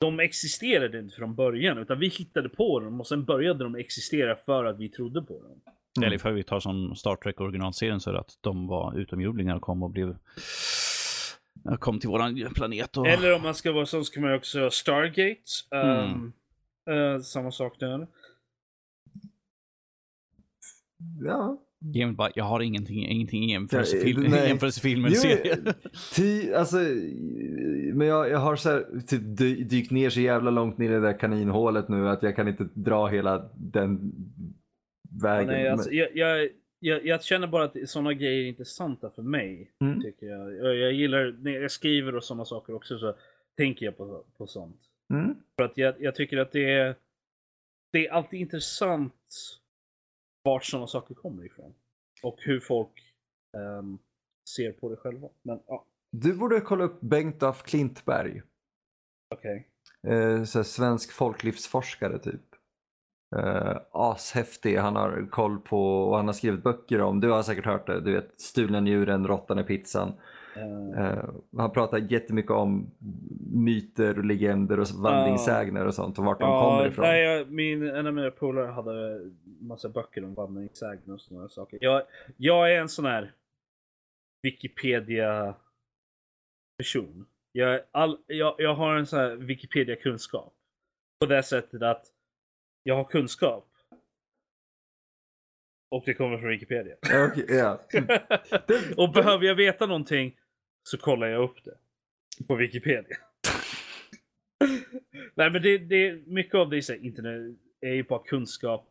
de existerade inte från början utan vi hittade på dem och sen började de existera för att vi trodde på dem. Eller ifall vi tar som Star Trek originalserien så är det att de var utomjordingar och kom och blev kom till våran planet och... Eller om man ska vara sån så kan man ju också ha Stargate. Um, eh, samma sak där. Ja. Game bara, jag har ingenting, ingenting i Ja, jämförelsefilm, nej. jämförelsefilm med Jo, serien. Ty, alltså, men jag, jag har så här, typ dy- dykt ner så jävla långt ner i det där kaninhålet nu att jag kan inte dra hela den vägen. Nej, alltså, jag, jag, jag, jag känner bara att sådana grejer är intressanta för mig. Mm. Tycker jag. jag. Jag gillar, när jag skriver och sådana saker också så tänker jag på, på sånt. Mm. För att jag, jag tycker att det är, det är alltid intressant vart sådana saker kommer ifrån. Och hur folk ehm, ser på det själva. Men ja, Du borde kolla upp Bengt af Klintberg. okej. Eh, så här, svensk folklivsforskare typ. Uh, ashäftig, han har koll på och han har skrivit böcker om, du har säkert hört det, du vet stulna djuren, råttan i pizzan. Uh, han pratar jättemycket om myter och legender och vandringssägner och sånt och vart de kommer ifrån. Nej, jag, min, en av mina polare hade massa böcker om vandringssägner och sådana saker. Jag, jag är en sån här Wikipedia person. Jag, all, jag, jag har en sån här Wikipedia-kunskap. På det sättet att jag har kunskap. Och det kommer från Wikipedia. Okay, yeah. och behöver jag veta någonting så kollar jag upp det. På Wikipedia. Nej men det, det, mycket av det i internet är ju bara kunskap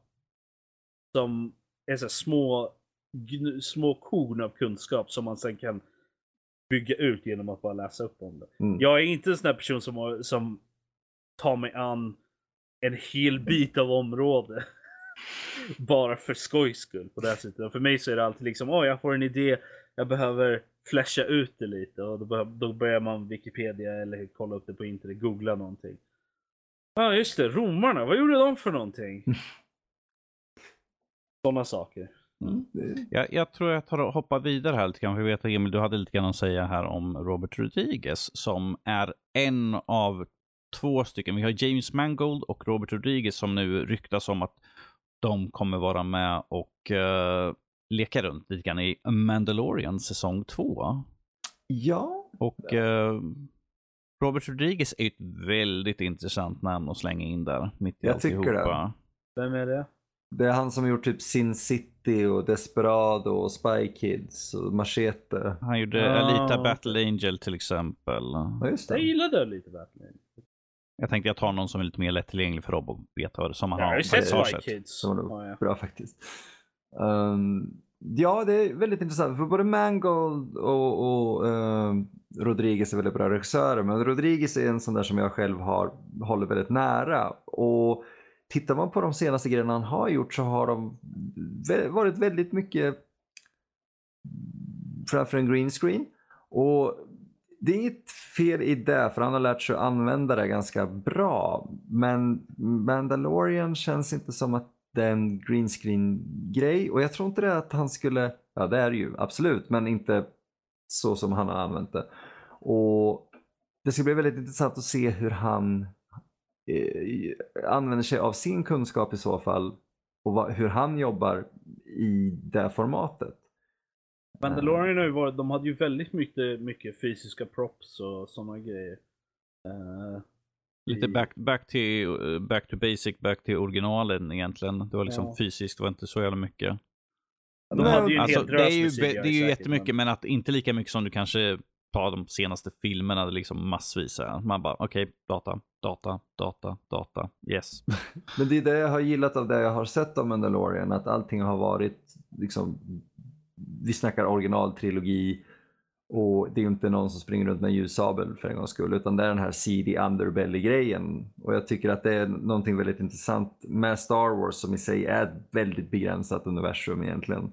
som är så små, små korn av kunskap som man sen kan bygga ut genom att bara läsa upp om det. Mm. Jag är inte en sån där person som, som tar mig an en hel bit av område. bara för skojs skull på det sättet. För mig så är det alltid liksom, åh oh, jag får en idé, jag behöver flasha ut det lite och då, då börjar man Wikipedia eller kolla upp det på internet, googla någonting. Ja ah, just det, romarna, vad gjorde de för någonting? Sådana saker. Mm. Jag, jag, tror jag tar och hoppar vidare här lite grann. För jag vet att Emil, du hade lite grann att säga här om Robert Rodriguez som är en av två stycken. Vi har James Mangold och Robert Rodriguez som nu ryktas om att de kommer vara med och uh, leka runt lite grann i Mandalorian säsong 2. Ja. Och uh, Robert Rodriguez är ett väldigt intressant namn att slänga in där. Mitt i jag alltihopa. tycker det. Vem är det? Det är han som har gjort typ Sin City och Desperado och Spy Kids och Machete. Han gjorde ah, Alita Battle Angel till exempel. Ja, just det. Jag gillade Alita Battle Angel. Jag tänkte jag tar någon som är lite mer lättillgänglig för Rob och veta som man har. Jag har ju sett Spy Kids. Som ja. Bra faktiskt. Um, ja, det är väldigt intressant. För både Mangold och, och uh, Rodriguez är väldigt bra regissörer. Men Rodriguez är en sån där som jag själv har, håller väldigt nära. Och tittar man på de senaste grejerna han har gjort så har de varit väldigt mycket framför en green screen. Och det är inget fel i det, för han har lärt sig att använda det ganska bra. Men Mandalorian känns inte som att det är en green screen grej och jag tror inte det att han skulle, ja det är det ju absolut, men inte så som han har använt det. Och det ska bli väldigt intressant att se hur han eh, använder sig av sin kunskap i så fall och vad, hur han jobbar i det formatet. Mandalorian har ju varit, de hade ju väldigt mycket, mycket fysiska props och sådana grejer. Uh, Lite back, back, till, back to basic, back till originalen egentligen. Det var liksom ja. fysiskt, det var inte så jävla mycket. De hade ju en alltså, det är ju, det är ju jättemycket, men... men att inte lika mycket som du kanske tar de senaste filmerna, liksom massvis. Man bara, okej, okay, data, data, data, data, yes. men det är det jag har gillat av det jag har sett av Mandalorian, att allting har varit liksom vi snackar originaltrilogi och det är inte någon som springer runt med en ljussabel för en gångs skull utan det är den här seedy underbelly-grejen. Och jag tycker att det är någonting väldigt intressant med Star Wars som i sig är ett väldigt begränsat universum egentligen.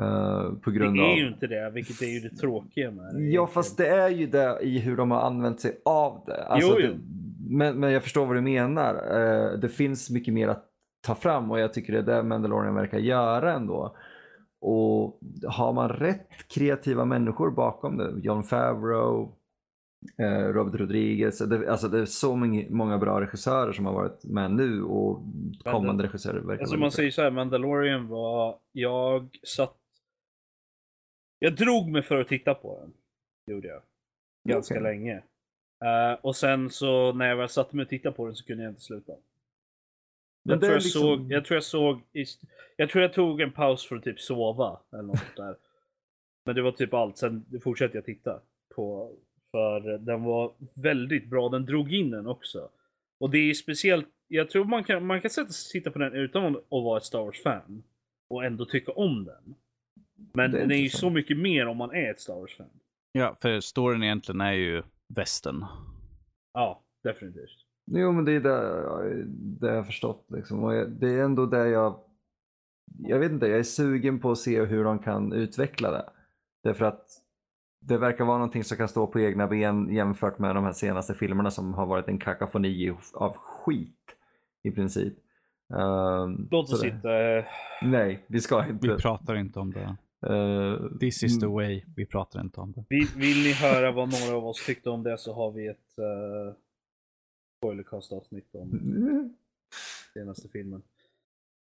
Uh, på grund det är av... ju inte det, vilket är ju det tråkiga med det. Ja, fast det är ju det i hur de har använt sig av det. Alltså, jo, jo. det men, men jag förstår vad du menar. Uh, det finns mycket mer att ta fram och jag tycker det är det Mandalorian verkar göra ändå. Och har man rätt kreativa människor bakom det, John Favreau, eh, Robert Rodriguez, det, alltså det är så många bra regissörer som har varit med nu och kommande regissörer verkar Alltså man säger så här, Mandalorian var, jag satt, jag drog mig för att titta på den. Gjorde jag. Ganska okay. länge. Uh, och sen så när jag väl satte mig och tittade på den så kunde jag inte sluta. Jag tror jag, liksom... såg, jag tror jag såg, jag tror jag tog en paus för att typ sova eller något där. Men det var typ allt, sen fortsatte jag titta på, för den var väldigt bra, den drog in den också. Och det är speciellt, jag tror man kan, man kan sätta titta på den utan att vara ett Star Wars-fan. Och ändå tycka om den. Men den är ju så mycket mer om man är ett Star Wars-fan. Ja, för storyn egentligen är ju västen. Ja, definitivt. Jo men det är det, det jag har förstått liksom. Och det är ändå det jag, jag vet inte, jag är sugen på att se hur de kan utveckla det. Därför att det verkar vara någonting som kan stå på egna ben jämfört med de här senaste filmerna som har varit en kakafoni av skit i princip. Um, Låt oss sådär. inte... eh, Nej, vi ska inte. Vi pratar inte om det. Eh, This is the mm. way. Vi pratar inte om det. Vill, vill ni höra vad några av oss tyckte om det så har vi ett uh, spoilercast avsnitt om mm, senaste filmen.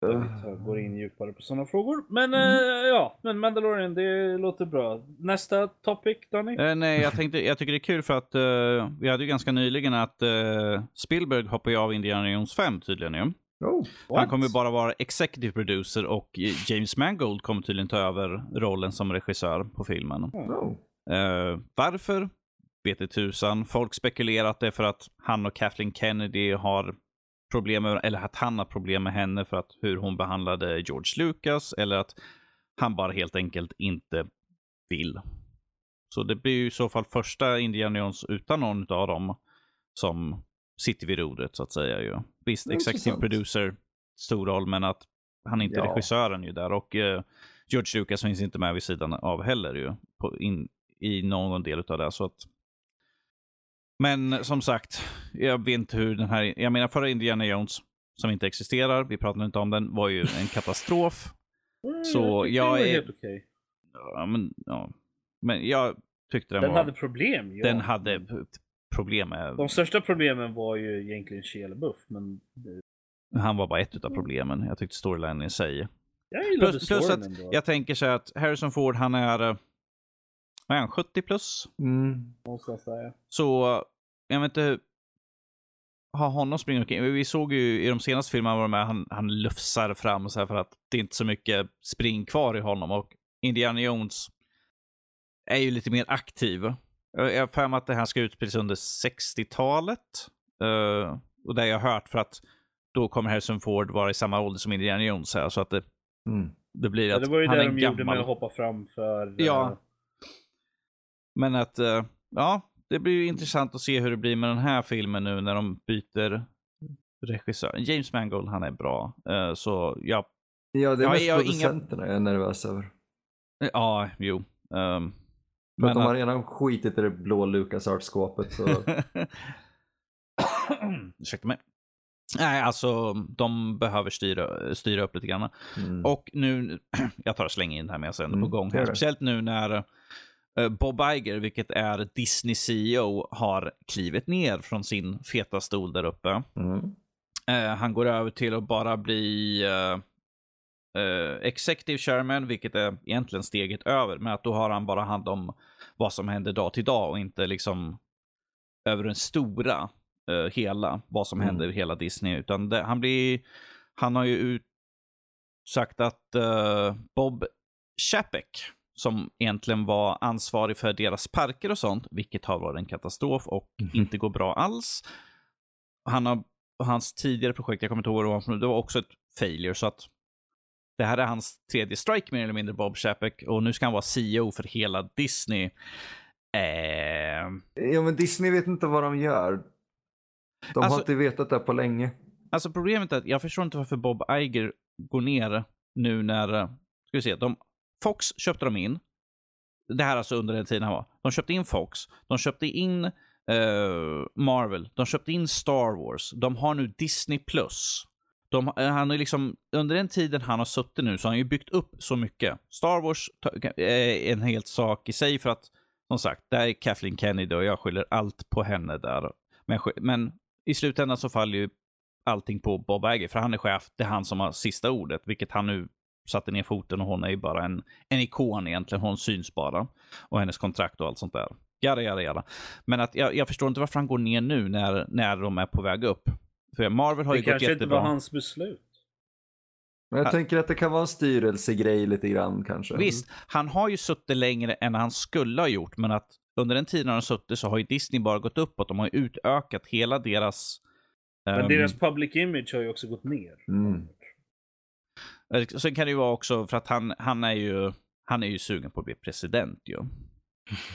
Tar, eh, går in djupare på sådana frågor. Men eh, ja, men Mandalorian det låter bra. Nästa topic Danny? Eh, nej, jag, tänkte, jag tycker det är kul för att eh, vi hade ju ganska nyligen att eh, Spielberg hoppar ju av Indiana Jones 5 tydligen ju. Oh, Han kommer ju bara vara executive producer och James Mangold kommer tydligen ta över rollen som regissör på filmen. oh. Eh, varför? Vet inte tusan. Folk spekulerar att det är för att han och Kathleen Kennedy har problem med, eller att han har problem med henne för att hur hon behandlade George Lucas eller att han bara helt enkelt inte vill. Så det blir ju i så fall första Indiana Jones utan någon av dem som sitter vid rodret så att säga. Ju. Visst, executive producer, stor roll, men att han är inte Ja. regissören ju där. Och eh, George Lucas finns inte med vid sidan av heller ju. På, in, I någon del av det. Så att... Men som sagt, jag vet inte hur den här, jag menar förra Indiana Jones, som inte existerar, vi pratade inte om den, var ju en katastrof. Mm, så jag den var är- helt okej. Ja, men, ja. men jag tyckte den, Den var, hade problem, ja. den hade problem med, De största problemen var ju egentligen Shia LaBeouf, men han var bara ett av problemen. Jag tyckte storylinen i sig. jag gillade Plus, plus att ändå. jag tänker så att Harrison Ford, han är, eh, vad är han, 70 plus? Mm. Någonstans där. Så jag vet inte, ha honom springa omkring. Vi såg ju i de senaste filmerna var med, han, han lufsar fram så här för att det är inte så mycket spring kvar i honom. Och Indiana Jones är ju lite mer aktiv. Jag jag har för mig att det här ska utspelas under 60-talet. Eh, och det har jag hört för att då kommer Harrison Ford vara i samma ålder som Indiana Jones. Här, så att det, Mm. det blir Ja, att det var ju det de en gjorde gammal. med att hoppa fram för... eh, Ja. Men att, eh, ja, det blir ju intressant att se hur det blir med den här filmen nu när de byter regissör. James Mangold, han är bra. Eh, så ja, Ja, det är mest jag har inga- producenterna jag är nervös över. ja, jo. Um, För att de har redan skitit i det blå LucasArts-skåpet. Så... Ursäkta mig. Nej, alltså de behöver styra, styra upp lite grann. Mm. Och nu, jag tar och slänger in det här med jag ändå på Mm, gång gör här. Speciellt nu när Bob Iger, vilket är Disney CEO, har klivit ner från sin feta stol där uppe. Mm. Eh, han går över till att bara bli eh, eh, Executive Chairman, vilket är egentligen steget över. Men att då har han bara hand om vad som händer dag till dag och inte liksom över den stora eh, hela, vad som Mm. händer i hela Disney. Utan det, han blir, han har ju ut, sagt att eh, Bob Chapek, som egentligen var ansvarig för deras parker och sånt, vilket har varit en katastrof och Mhm. inte går bra alls. Han har, hans tidigare projekt, jag kommer inte ihåg vad det var, det var också ett failure, så att det här är hans tredje strike mer eller mindre, Bob Chapek, och nu ska han vara CEO för hela Disney. Eh, Ja, men Disney vet inte vad de gör. De Alltså- har inte vetat det på länge. Alltså problemet är att jag förstår inte varför Bob Iger går ner nu när, ska vi se, de, Fox köpte de in. Det här alltså under den tiden han var. De köpte in Fox, de köpte in uh, Marvel, de köpte in Star Wars, de har nu Disney Plus. De, eh, han är liksom, under den tiden han har suttit nu så har han ju byggt upp så mycket. Star Wars eh, är en helt sak i sig för att, som sagt, där är Kathleen Kennedy och jag skyller allt på henne där. Men, men i slutändan så faller ju allting på Bob Iger, för han är chef. Det är han som har sista ordet, vilket han nu satte ner foten och hon är ju bara en, en ikon egentligen. Hon syns bara. Och hennes kontrakt och allt sånt där. Jada, jada, jada. Men att jag, jag förstår inte varför han går ner nu när, när de är på väg upp. För Marvel har Det ju gått kanske inte jättebra. var hans beslut. Men jag Ja. tänker att det kan vara en styrelsegrej lite grann kanske. Visst, han har ju suttit längre än han skulle ha gjort, men att under den tiden han har suttit så har ju Disney bara gått uppåt. De har ju utökat hela deras... Men ehm, deras public image har ju också gått ner. Mm. Eh, Sen kan det ju vara också för att han, han är ju han är ju sugen på att bli president ju.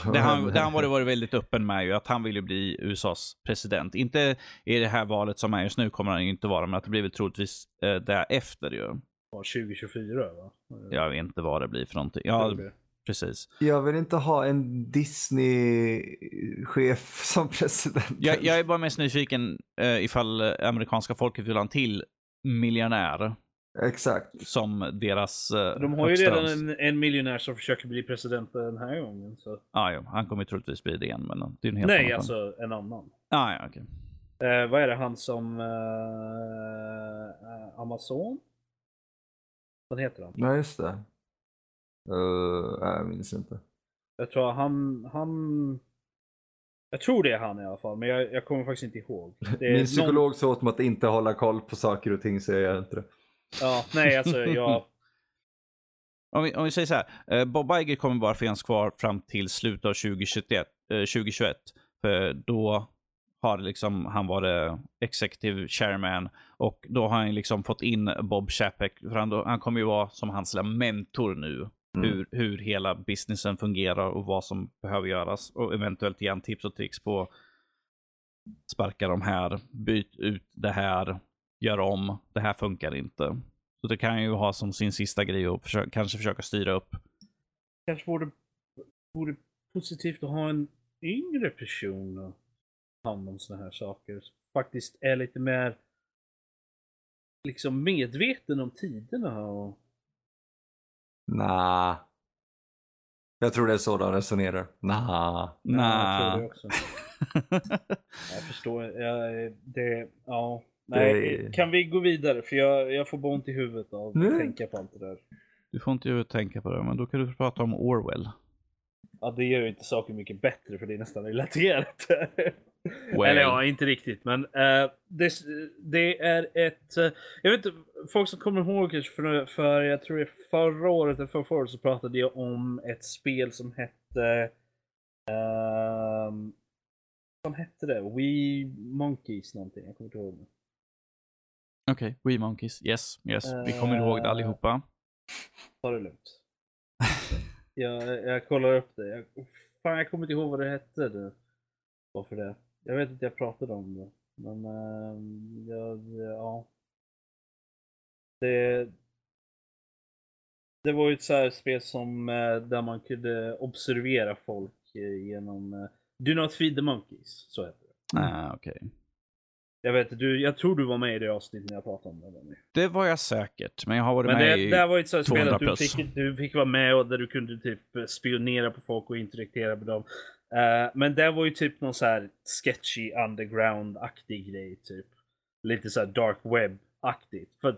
Det han, det han varit, varit väldigt öppen med ju, att han vill ju bli USAs president. Inte i det här valet som är just nu kommer han ju inte vara, men att det blir väl troligtvis eh, därefter ju. Ja, 2024 va? Jag vet inte vad det blir för någonting. Ja, precis. Jag vill inte ha en Disney-chef som president. Jag, jag är bara mest nyfiken eh, ifall amerikanska folket vill ha en till miljonär Exakt. som deras eh, De har ju redan en, en miljonär som försöker bli president den här gången. Så. Ah, jo, han kommer ju troligtvis bli det igen, men det är en helt Nej, annan alltså en annan. Ah, ja, okej. Eh, vad är det han som... eh, Amazon? Vad heter han? Nej, just det. Uh, jag minns inte. Jag tror han... han... Jag tror det är han i alla fall, men jag, jag kommer faktiskt inte ihåg. Det är Min någon- psykolog sa åt mig att inte hålla koll på saker och ting så jag gör inte det. Ja, nej alltså jag... Om vi, om vi säger så här, eh, Bob Iger kommer bara finnas kvar fram till slutet av 2021. Eh, 2021 för då har liksom han varit executive chairman och då har han liksom fått in Bob Chapek. För han, då, han kommer ju vara som hans mentor nu. Mm. Hur, hur hela businessen fungerar och vad som behöver göras. Och eventuellt ge han tips och tricks på sparka de här, byt ut det här, gör om, det här funkar inte. Så det kan ju ha som sin sista grej och försöka, kanske försöka styra upp. kanske vore, vore positivt att ha en yngre person att ta hand om såna här saker. Faktiskt är lite mer liksom medveten om tiderna och Nah. Jag tror det är så de resonerar. Nah. Ja, jag tror det också. Jag förstår. Jag, det, ja. Nej, kan vi gå vidare? För jag, jag får bara ont i huvudet av att Nu? tänka på allt det där. du får inte ju tänka på det, men då kan du prata om Orwell. Ja, det gör ju inte saken mycket bättre för det är nästan relaterat. Well. Eller ja, inte riktigt. Men eh, det, det är ett... eh, jag vet inte, folk som kommer ihåg kanske för, för jag tror det är förra året eller förra året så pratade jag om ett spel som hette... Um, vad hette det? We Monkeys någonting. Jag kommer inte ihåg. Okej, We Monkeys. Yes, yes. Vi kommer ihåg det Eh. allihopa. Ta det lugnt. jag, jag kollar upp det. Jag, fan, jag kommer inte ihåg vad det hette. Det. Varför det? Jag vet inte jag pratade om det. Men ehm, jag, ja. Det, det var ju ett så spel som eh, där man kunde observera folk eh, genom Do Not Feed the Monkeys. Så heter det. Ah, okej. Jag vet du, jag tror du var med i det avsnittet när jag pratade om det. Det var jag säkert, men jag har varit Men med det, i... det var ett sånt spel 200 att du fick, du fick vara med och där du kunde typ spionera på folk och interagera med dem. Eh, men det var ju typ någon så här sketchy underground-aktig grej typ. Lite så här dark web-aktigt. För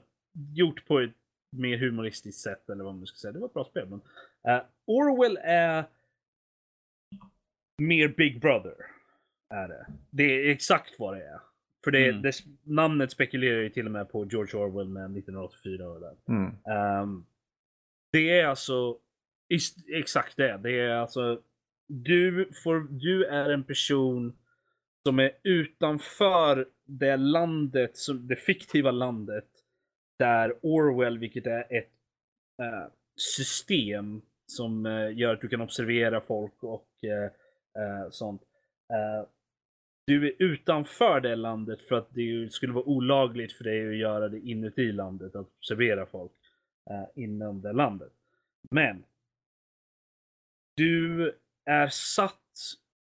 gjort på ett mer humoristiskt sätt eller vad man ska säga. Det var ett bra spel. Men, eh, Orwell är mer Big Brother. Är det. Det är exakt vad det är. För det, Mm. det, namnet spekulerar ju till och med på George Orwell med 1984 och det. Mm. Ehm, det är alltså exakt det. Det är alltså du, får, du är en person som är utanför det landet, som, det fiktiva landet där Orwell, vilket är ett eh, system som eh, gör att du kan observera folk och eh, sånt. Du är utanför det landet för att det skulle vara olagligt för dig att göra det inuti landet, att observera folk eh, inom det landet. Men du är satt,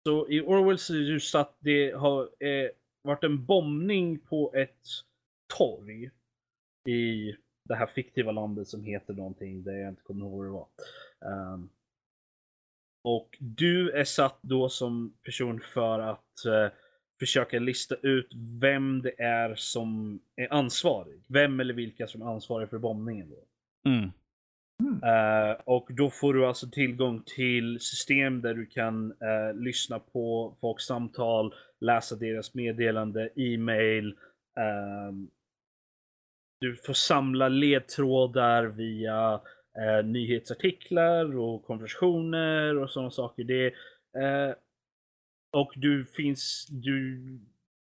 så i Orwells är du satt, det har eh, varit en bombning på ett torg i det här fiktiva landet som heter någonting, det jag inte kommer ihåg vad det var. Um, och du är satt då som person för att uh, försöka lista ut vem det är som är ansvarig. Vem eller vilka som är ansvariga för bombningen. Då. Mm. Eh, och då får du alltså tillgång till system där du kan eh, lyssna på folks samtal, läsa deras meddelande, e-mail. ehm, du får samla ledtrådar via eh, nyhetsartiklar och konversationer och sådana saker. Det, och du finns, du,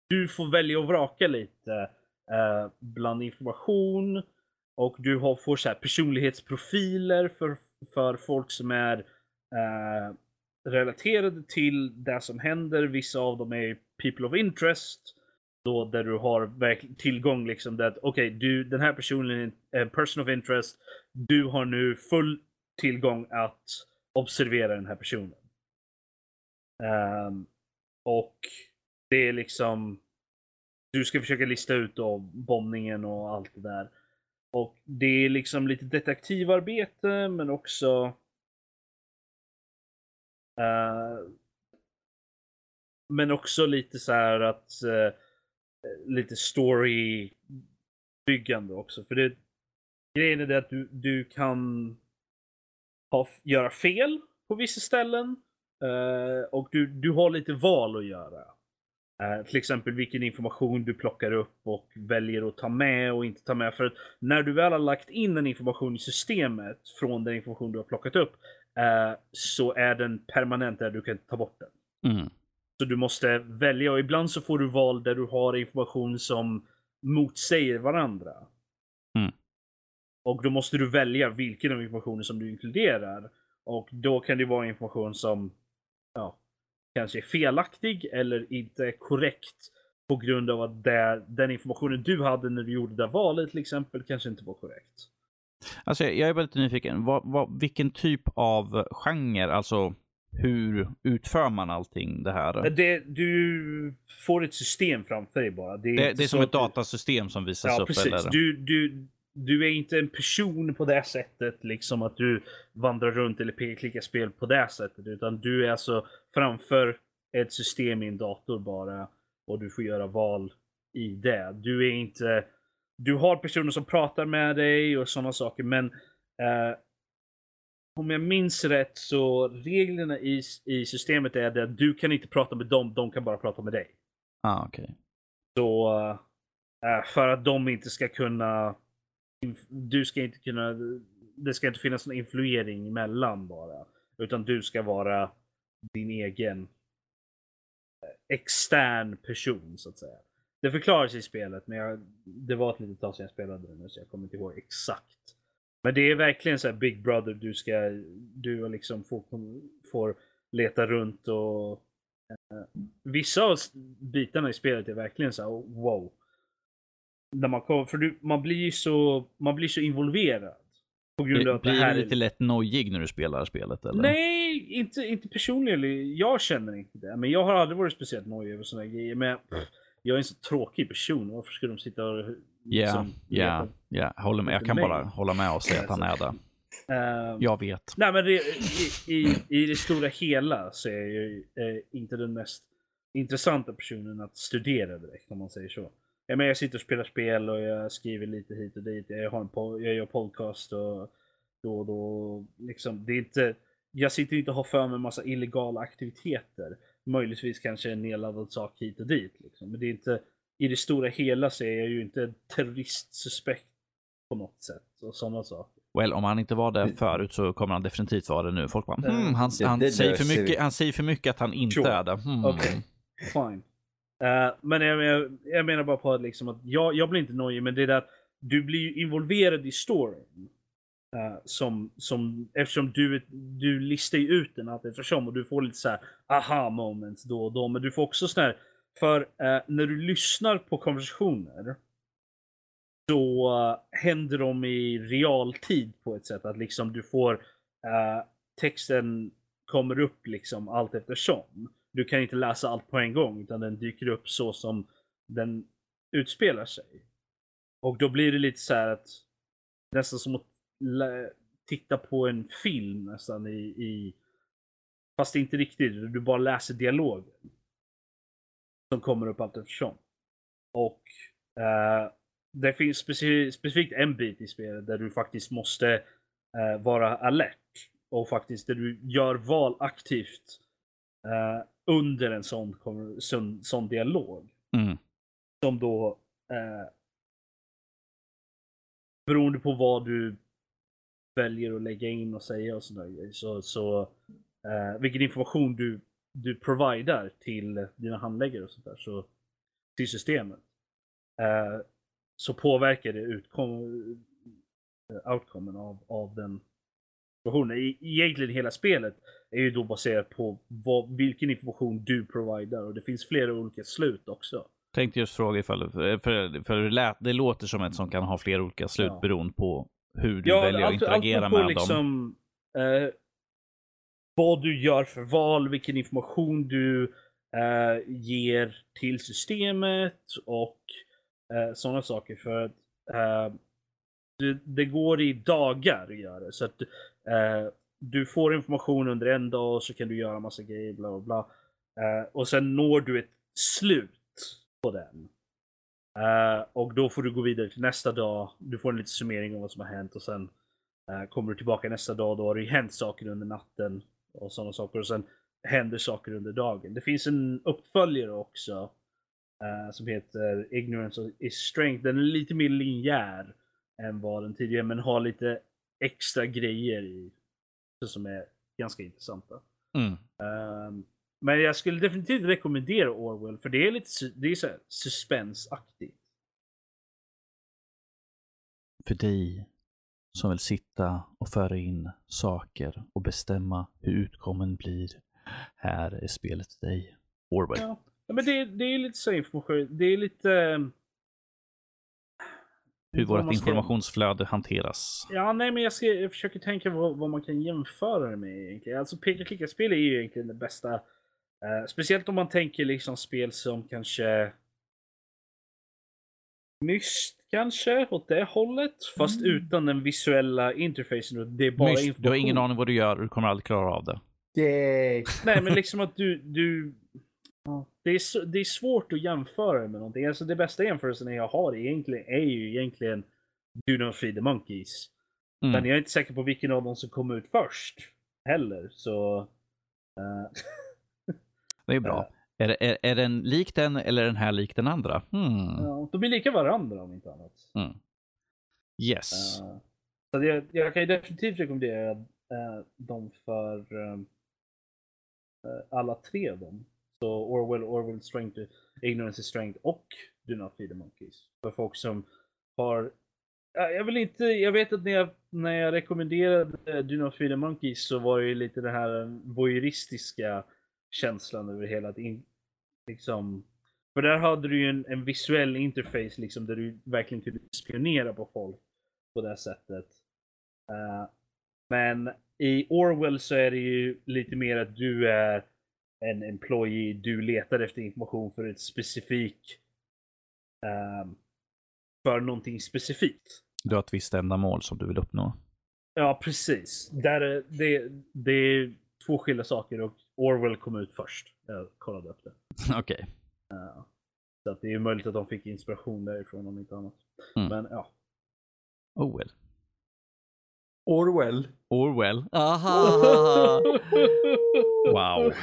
du får välja och vraka lite eh, bland information. Och du har, får så här personlighetsprofiler för, för folk som är eh, relaterade till det som händer. Vissa av dem är people of interest. Då där du har tillgång liksom det att okej, du den här personen är en person of interest. Du har nu full tillgång att observera den här personen. Um, och det är liksom du ska försöka lista ut då bombningen och allt det där. Och det är liksom lite detektivarbete men också uh, men också lite så här att uh, lite storybyggande också. För det, grejen är det att du, du kan ha, göra fel på vissa ställen. Uh, och du, du har lite val att göra. Uh, till exempel vilken information du plockar upp och väljer att ta med och inte ta med. För att när du väl har lagt in en information i systemet från den information du har plockat upp uh, så är den permanent där du kan ta bort den. Mm. Så du måste välja och ibland så får du val där du har information som motsäger varandra. Mm. Och då måste du välja vilken av informationen som du inkluderar. Och då kan det vara information som ja, kanske är felaktig eller inte korrekt på grund av att det, den informationen du hade när du gjorde det valet till exempel kanske inte var korrekt. Alltså jag är väldigt nyfiken. Vad, vad, vilken typ av genre, alltså hur utför man allting det här? Det, du får ett system framför dig bara. Det är, det, det är som ett du... datasystem som visas ja, upp? Precis. Eller? Du, du, du är inte en person på det sättet, liksom att du vandrar runt eller klickar spel på det sättet. Utan du är alltså framför ett system i en dator bara. Och du får göra val i det. Du är inte... Du har personer som pratar med dig och sådana saker, men eh, om jag minns rätt så reglerna i, i systemet är det att du kan inte prata med dem, de kan bara prata med dig. Ah, okay. Så äh, för att de inte ska kunna du ska inte kunna det ska inte finnas någon influering emellan bara. Utan du ska vara din egen eh, extern person så att säga. Det förklaras i spelet men jag, det var ett litet tag sedan jag spelade det nu så jag kommer inte ihåg exakt. Men det är verkligen så här Big Brother. Du ska, du liksom får, får leta runt och eh, vissa av bitarna i spelet är verkligen så här, oh, wow. När man kommer, för du, man blir ju så, man blir så involverad. På grund av att blir det här du lite är... lätt nojig när du spelar spelet eller? Nej, inte, inte personligen. Jag känner inte det. Men jag har aldrig varit speciellt nojig över sådana grejer. Men jag är en så tråkig person. Varför ska de sitta och Ja, liksom, ja, ja. Håller med. Jag kan mig. bara hålla med och säga att han är det. Ehm, Jag vet. Nej men det, i, i, i det stora hela så är jag ju eh, inte den mest intressanta personen att studera direkt om man säger så. Jag, menar, jag sitter och spelar spel och jag skriver lite hit och dit. Jag, har en po- jag gör podcast och då och då. Liksom, det är inte, jag sitter inte och har för mig en massa illegala aktiviteter. Möjligtvis kanske en nedladdad sak hit och dit. Liksom. Men det är inte, i det stora hela så är jag ju inte terroristsuspekt på något sätt. Och sådana saker. Well, om han inte var det förut så kommer han definitivt vara det nu. Folk bara, hmm, han, Det- han, det säger för mycket, han säger för mycket att han inte Sure. är det. Hmm. Okej. Fine. Eh, men jag, jag, jag menar bara på att, liksom att jag, jag blir inte nojig, men det är det att du blir ju involverad i storyn. Uh, som, som, eftersom du, du listar ju ut den allt eftersom och du får lite så här aha moments då och då. Men du får också sån här, för uh, när du lyssnar på konversationer så uh, händer de i realtid på ett sätt att liksom du får texten kommer upp liksom allt eftersom. Du kan inte läsa allt på en gång utan den dyker upp så som den utspelar sig. Och då blir det lite så här att nästan som att titta på en film nästan i, i fast inte riktigt, du bara läser dialogen. Som kommer upp allt eftersom. Och eh, det finns specif specifikt en bit i spelet där du faktiskt måste eh, vara alert. Och faktiskt där du gör val aktivt eh, under en sån, sån, sån dialog. Mm. Som då eh, beroende på vad du väljer att lägga in och säga och sådär så, så eh, vilken information du, du providar till dina handläggare och sånt där, så till systemet. Eh, så påverkar det utkom, eh, outcomen av, av den situationen. E- Egentligen hela spelet är ju då baserat på vad, vilken information du providar och det finns flera olika slut också. Tänkte just fråga ifall, för, för det, lät, det låter som ett som kan ha flera olika slut Ja. beroende på hur du väljer att interagera allt beror med på dem. liksom, eh, vad du gör för val, vilken information du eh, ger till systemet och eh, sådana saker. För att eh, det, det går i dagar att göra det. Så att eh, du får information under en dag och så kan du göra massa grejer, bla bla bla. Eh, och sen når du ett slut på den. Eh, och då får du gå vidare till nästa dag. Du får en liten summering av vad som har hänt och sen eh, kommer du tillbaka nästa dag. Då har det ju hänt saker under natten och sådana saker. Och sen händer saker under dagen. Det finns en uppföljare också Uh, som heter Ignorance is Strength. Den är lite mer linjär än vad den tidigare men har lite extra grejer i som är ganska intressanta. Mm. Um, men jag skulle definitivt rekommendera Orwell för det är lite det är så här suspensaktigt. För dig som vill sitta och föra in saker och bestämma hur utgången blir. Här är spelet till dig. Orwell. Ja. men det, det är lite så information. Det är lite... ehm, Hur vårt ska- informationsflöde hanteras. Ja, nej, men jag, ska, jag försöker tänka vad, vad man kan jämföra det med egentligen. Alltså peka-klicka-spel är ju egentligen det bästa. Eh, speciellt om man tänker liksom spel som kanske Myst kanske, åt det hållet. Fast utan den visuella interfacen. och Det är bara Myst, information. du har ingen aning vad du gör och du kommer aldrig klara av det. Yay! Nej, men liksom att du... du det, är så, det är svårt att jämföra med någonting. Alltså det bästa jämförelsen jag har egentligen är ju egentligen Do Not Feed the Monkeys. Mm. Men jag är inte säker på vilken av dem som kom ut först. Heller, så... eh, Det är bra. Är, det- är, är den lik den eller är den här lik den andra? Hmm. ja, de är lika varandra om inte annat. Mm. Yes. Eh, så jag, jag kan ju definitivt rekommendera uh, dem för eh, eh, alla tre av dem. Så Orwell, Orwell Strength, Ignorance is Strength och Do Not Feed the Monkeys. För folk som har jag vill inte, jag vet att när jag, när jag rekommenderade Do Not Feed the Monkeys så var det ju lite den här voyeuristiska känslan över hela att in, liksom för där hade du ju en, en visuell interface liksom där du verkligen kunde spionera på folk på det sättet. Uh, men i Orwell så är det ju lite mer att du är en employee, du letar efter information för ett specifik ehm, för någonting specifikt. Du har ett visst ändamål som du vill uppnå. Ja, precis. Där är, det, det är två skilda saker och Orwell kom ut först. Jag kollade upp det. Okej. Så att det är möjligt att de fick inspiration därifrån om inte annat. Mm. Men ja. Oh well. Orwell. Orwell. Aha! Wow.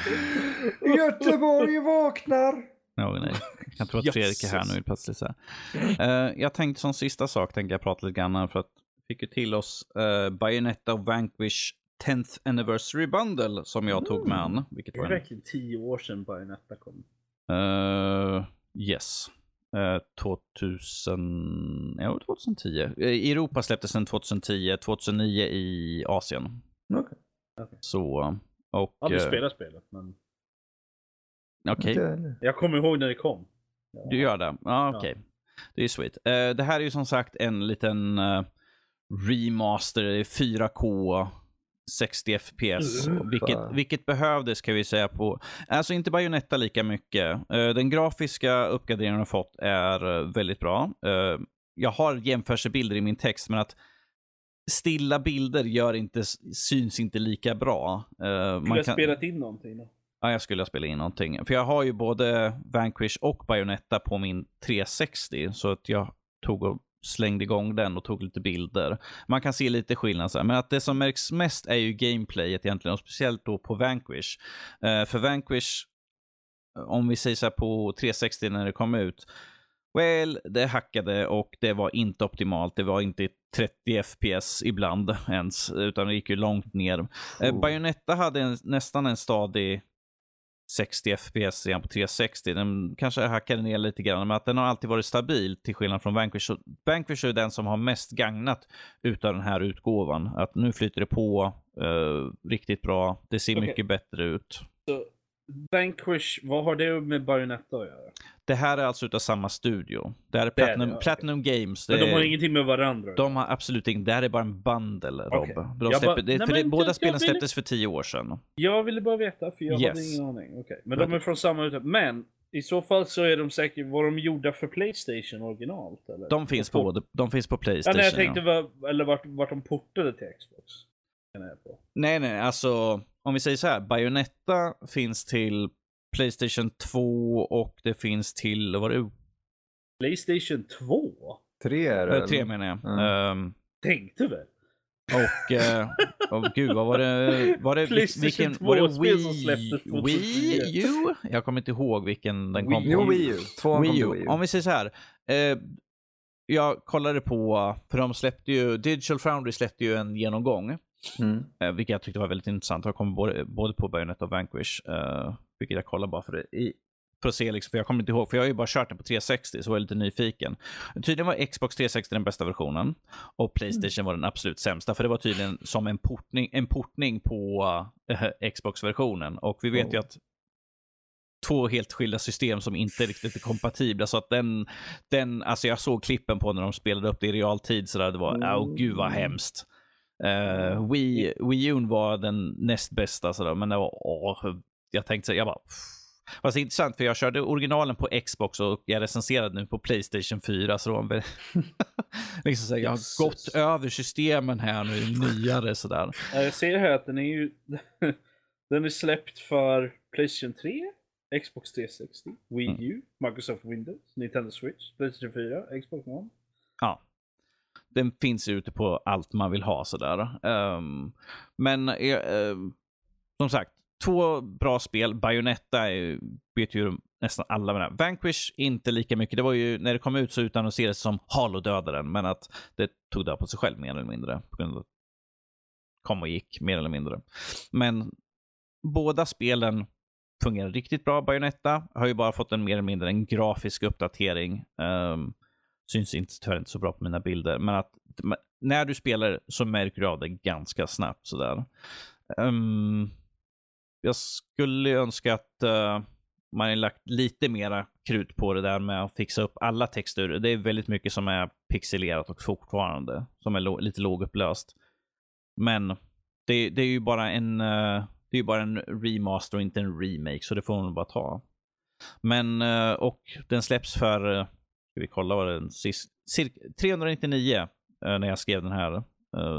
Göteborg vaknar! Ja, nej. Jag tror att Fredrik är här nu plötsligt. Så här. Eh, jag tänkte som sista sak tänkte jag prata lite grann för att vi fick ju till oss uh, Bayonetta och Vanquish 10th Anniversary Bundle som jag tog med an. Vilket Det är verkligen tio år sedan Bayonetta kom. Eh, yes. Uh, 2000, ja, 2010. Eh, I Europa släpptes den 2010, 2009 i Asien. Okej. Så, och... Jag har aldrig eh, spelat spelet men Okej. Heller. jag kommer ihåg när det kom. Ja. Du gör det? Ja, okej. Det är sweet. Eh, det här är ju som sagt en liten eh, remaster, det är 4K, 60 FPS. Vilket, vilket behövdes kan vi säga på, alltså inte Bayonetta lika mycket. Eh, den grafiska uppgraderingen har fått är eh, väldigt bra. Eh, jag har jämförelsebilder i min text, men att stilla bilder gör inte, syns inte lika bra. Eh, Du har spelat in någonting då? Ja, jag skulle ha spelat in någonting. För jag har ju både Vanquish och Bayonetta på min 360. Så att jag tog och slängde igång den och tog lite bilder. Man kan se lite skillnad. Så här. Men att det som märks mest är ju gameplayet egentligen. Och speciellt då på Vanquish. Eh, för Vanquish, om vi säger så här på 360 när det kom ut. Well, det hackade och det var inte optimalt. Det var inte 30 FPS ibland ens, utan det gick ju långt ner. Eh, Oh. Bayonetta hade en, nästan en stadig 60 FPS igen på 360. Den kanske hackade ner lite grann, men att den har alltid varit stabil till skillnad från Vanquish. Vanquish är den som har mest gagnat utav den här utgåvan. Att nu flyter det på eh, riktigt bra. Det ser Okej. mycket bättre ut. Så Vanquish, vad har det med Bayonetta att göra? Det här är alltså utav samma studio. Det här är Det är Platinum, det. Platinum Games. Men de har är- ingenting med varandra de har absolut inget. Det här är bara en bundle, Rob. Jag släpper, det, Nej, men båda jag- spelen jag släpptes för tio år sedan. Jag ville bara veta, för jag hade Yes. ingen aning. Okej, Men de är från samma utveck- Men i så fall så är de säkert, var de gjorda för Playstation originalt? Eller? De finns på, både, de finns på Ja, Playstation. nej, jag tänkte, ja. vad, eller vart, vart de portade till Xbox. På. nej, nej, alltså om vi säger så här. Bayonetta finns till Playstation 2 och det finns till, vad det? Playstation 2? Tre är det. Eh, Tre eller? menar jag. Mm. Ehm, Tänkte väl? och, eh, åh gud, vad var det? Var det Playstation vilken, 2 var det spel som Wii, släpptes 2010? Wii U? Jag kommer inte ihåg vilken den kom Wii på. Jo, Wii U. Tvåan Wii U. Wii U. Om vi säger så här. Eh, jag kollade på, för de släppte ju, Digital Foundry släppte ju en genomgång. Mm. Eh, vilket jag tyckte var väldigt intressant. Jag kom både, både på Bayonetta och Vanquish. Eh, vilket jag kollade bara för det. I, för att se, liksom, för jag kommer inte ihåg, för jag har ju bara kört den på 360 så jag är lite nyfiken. Tydligen var Xbox 360 den bästa versionen och Playstation var den absolut sämsta. För det var tydligen som en portning, en portning på eh, Xbox-versionen. Och vi vet ju Oh. att två helt skilda system som inte riktigt är kompatibla. Så att den, den, alltså jag såg klippen på när de spelade upp det i realtid. Så där, det var, åh gud vad hemskt. Uh, Wii, Wii U var den näst bästa, så där, men det var, åh, jag tänkte så jag bara. Fast det är intressant för jag körde originalen på Xbox och jag recenserade nu på Playstation 4. Så väl- liksom så jag har gått över systemen här nu, nyare sådär. Ja, Jag ser här att den är ju... den är släppt för Playstation 3, Xbox 360, Wii Mm. U, Microsoft Windows, Nintendo Switch, Playstation 4, Xbox One. Ja. Den finns ute på allt man vill ha sådär. Ehm, men ehm, som sagt, två bra spel. Bayonetta är, vet ju nästan alla med det. Vanquish inte lika mycket. Det var ju, när det kom ut så utannonserades det som Halo-dödaren, men att det tog död på sig själv mer eller mindre. På grund av att kom och gick mer eller mindre. Men båda spelen fungerar riktigt bra. Bayonetta har ju bara fått en mer eller mindre en grafisk uppdatering. Um, syns inte, tyvärr inte så bra på mina bilder, men att när du spelar så märker du av det ganska snabbt sådär. Um, jag skulle önska att eh, man har lagt lite mera krut på det där med att fixa upp alla texturer. Det är väldigt mycket som är pixelerat och fortfarande, som är lo- lite lågupplöst. Men det, det är ju bara en eh, det är ju bara en remaster och inte en remake, så det får man bara ta. Men, eh, och den släpps för, ska vi kolla vad den sist, cirka 399 eh, när jag skrev den här.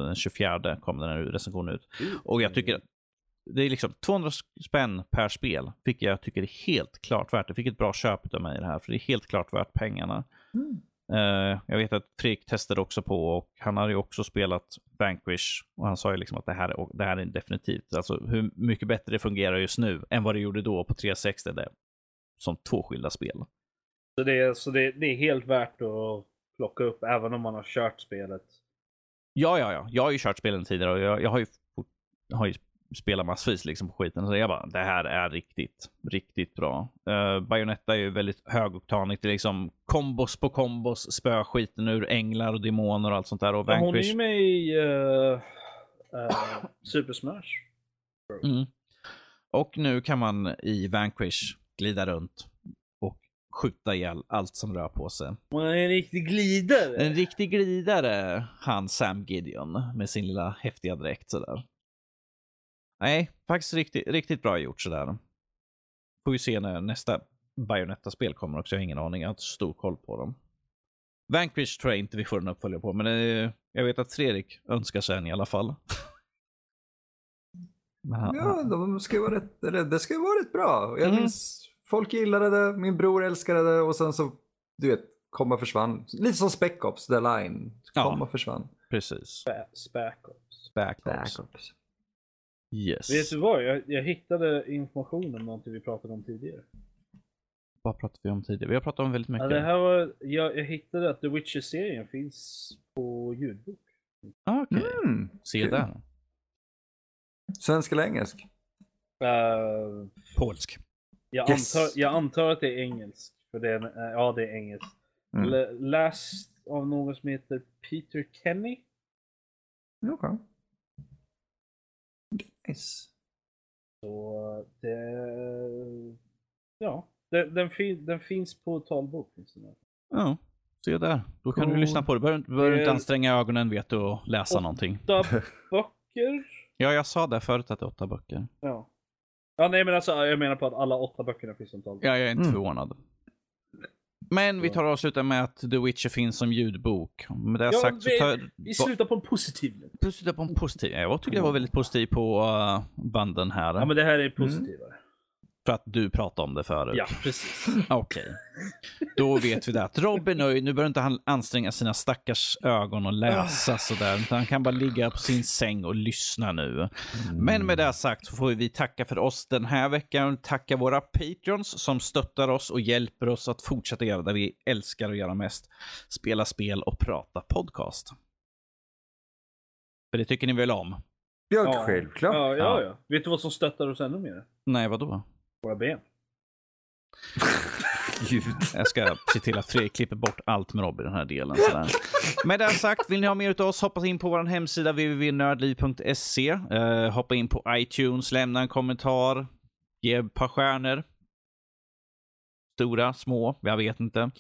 Den 24 kom den här recensionen ut. Och jag tycker det är liksom 200 spänn per spel, vilket jag tycker är helt klart värt. Jag fick ett bra köp av mig i det här, för det är helt klart värt pengarna. Mm. Eh, jag vet att Fredrik testade också på och han hade ju också spelat Vanquish och han sa ju liksom att det här, är, det här är definitivt, alltså hur mycket bättre det fungerar just nu än vad det gjorde då på 360. Det som två skilda spel. Så, det är, så det, det är helt värt att plocka upp även om man har kört spelet. Ja, ja, ja. Jag har ju kört spelen tidigare och jag, jag har ju, jag har ju spelat massvis liksom på skiten. Så jag bara, det här är riktigt, riktigt bra. Uh, Bayonetta är ju väldigt högoktanigt. Det är liksom kombos på kombos, spö skiten ur änglar och demoner och allt sånt där. Och Men hon är Vanquish. ju med i eh, eh, Super Smash. Mm. Och nu kan man i Vanquish glida runt och skjuta ihjäl allt som rör på sig. Hon är en riktig glidare. En riktig glidare, han Sam Gideon, med sin lilla häftiga dräkt sådär. Nej, faktiskt riktigt, riktigt bra gjort sådär. Får vi se när nästa Bayonetta-spel kommer också, jag har ingen aning, jag har inte så stor koll på dem. Vanquish tror jag inte vi får en uppföljare på, men jag vet att Fredrik önskar sig en i alla fall. Han- Ja, de ska ju vara rätt, eller, det ska ju vara rätt bra. Jag Mm. minns, folk gillade det, min bror älskade det och sen så, du vet, kom och försvann. Lite som Spec Ops, The Line. Kom Ja. och försvann. Precis. Spackops. Backups. Spec Ops. Yes. Vet du vad? Jag, jag hittade information om någonting vi pratade om tidigare. Vad pratade vi om tidigare? Vi har pratat om väldigt mycket. Ja, det här var, jag, jag hittade att The Witcher-serien finns på ljudbok. ah, Okej, Mm. se kul. där. Svensk eller engelsk? Eh, Polsk. jag, Yes. antar, jag antar att det är engelsk. För det är, ja, det är engelskt. Mm. Lä- Läst av någon som heter Peter Kenny. Okej. Nice. Så det Den, den, fin, den finns på talbok. Ja, se där. Då kan du Cool. lyssna på det. Behöver behöver Det inte anstränga ögonen vet du och läsa Och- någonting. Åtta böcker. Ja, jag sa det förut att det är åtta böcker. Ja. Ja, nej men alltså jag menar på att alla åtta böckerna finns som talbok. Ja, jag är inte Mm. förvånad. Men vi tar och avslutar med att The Witcher finns som ljudbok. Med det Ja, sagt så vi- tar... Vi slutar på en positiv nu. Sluta på en positiv. Jag tycker det var väldigt positiv på uh, banden här. Ja men det här är positivare. För att du pratade om det förut. Ja, precis. Okej. Då vet vi det. Att Rob är nöjd. Nu behöver inte han anstränga sina stackars ögon och läsa sådär. Utan han kan bara ligga på sin säng och lyssna nu. Men med det sagt så får vi tacka för oss den här veckan. Tacka våra patreons som stöttar oss och hjälper oss att fortsätta göra det vi älskar att göra mest. Spela spel och prata podcast. För det tycker ni väl om? Ja, självklart. Ja, ja, Ja. ja. Vet du vad som stöttar oss ännu mer? Nej, vadå? Våra ben. Gud. Jag ska se till att Fredrik klipper bort allt med Rob i den här delen. Sådär. Med det sagt, vill ni ha mer av oss, hoppa in på vår hemsida www.nördliv.se. Eh, hoppa in på iTunes, lämna en kommentar, ge ett par stjärnor. Stora, små, jag vet inte.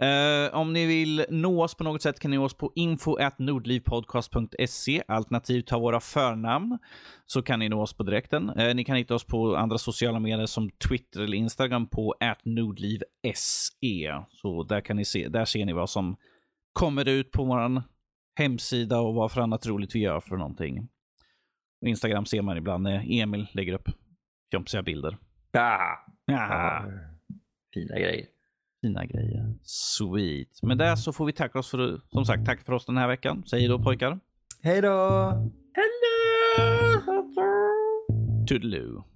Eh, om ni vill nå oss på något sätt kan ni nå oss på info.nordlivpodcast.se alternativt ta våra förnamn så kan ni nå oss på direkten. Eh, ni kan hitta oss på andra sociala medier som Twitter eller Instagram på nordlivse. Så där kan ni se, där ser ni vad som kommer ut på vår hemsida och vad för annat roligt vi gör för någonting. Instagram ser man ibland när Emil lägger upp fjomsiga bilder. Ah. Ja. Fina grejer. Fina grejer. Sweet. Men där så får vi tacka oss för, som sagt, tack för oss den här veckan. Säg då pojkar. Hej då! Toodaloo. Vi får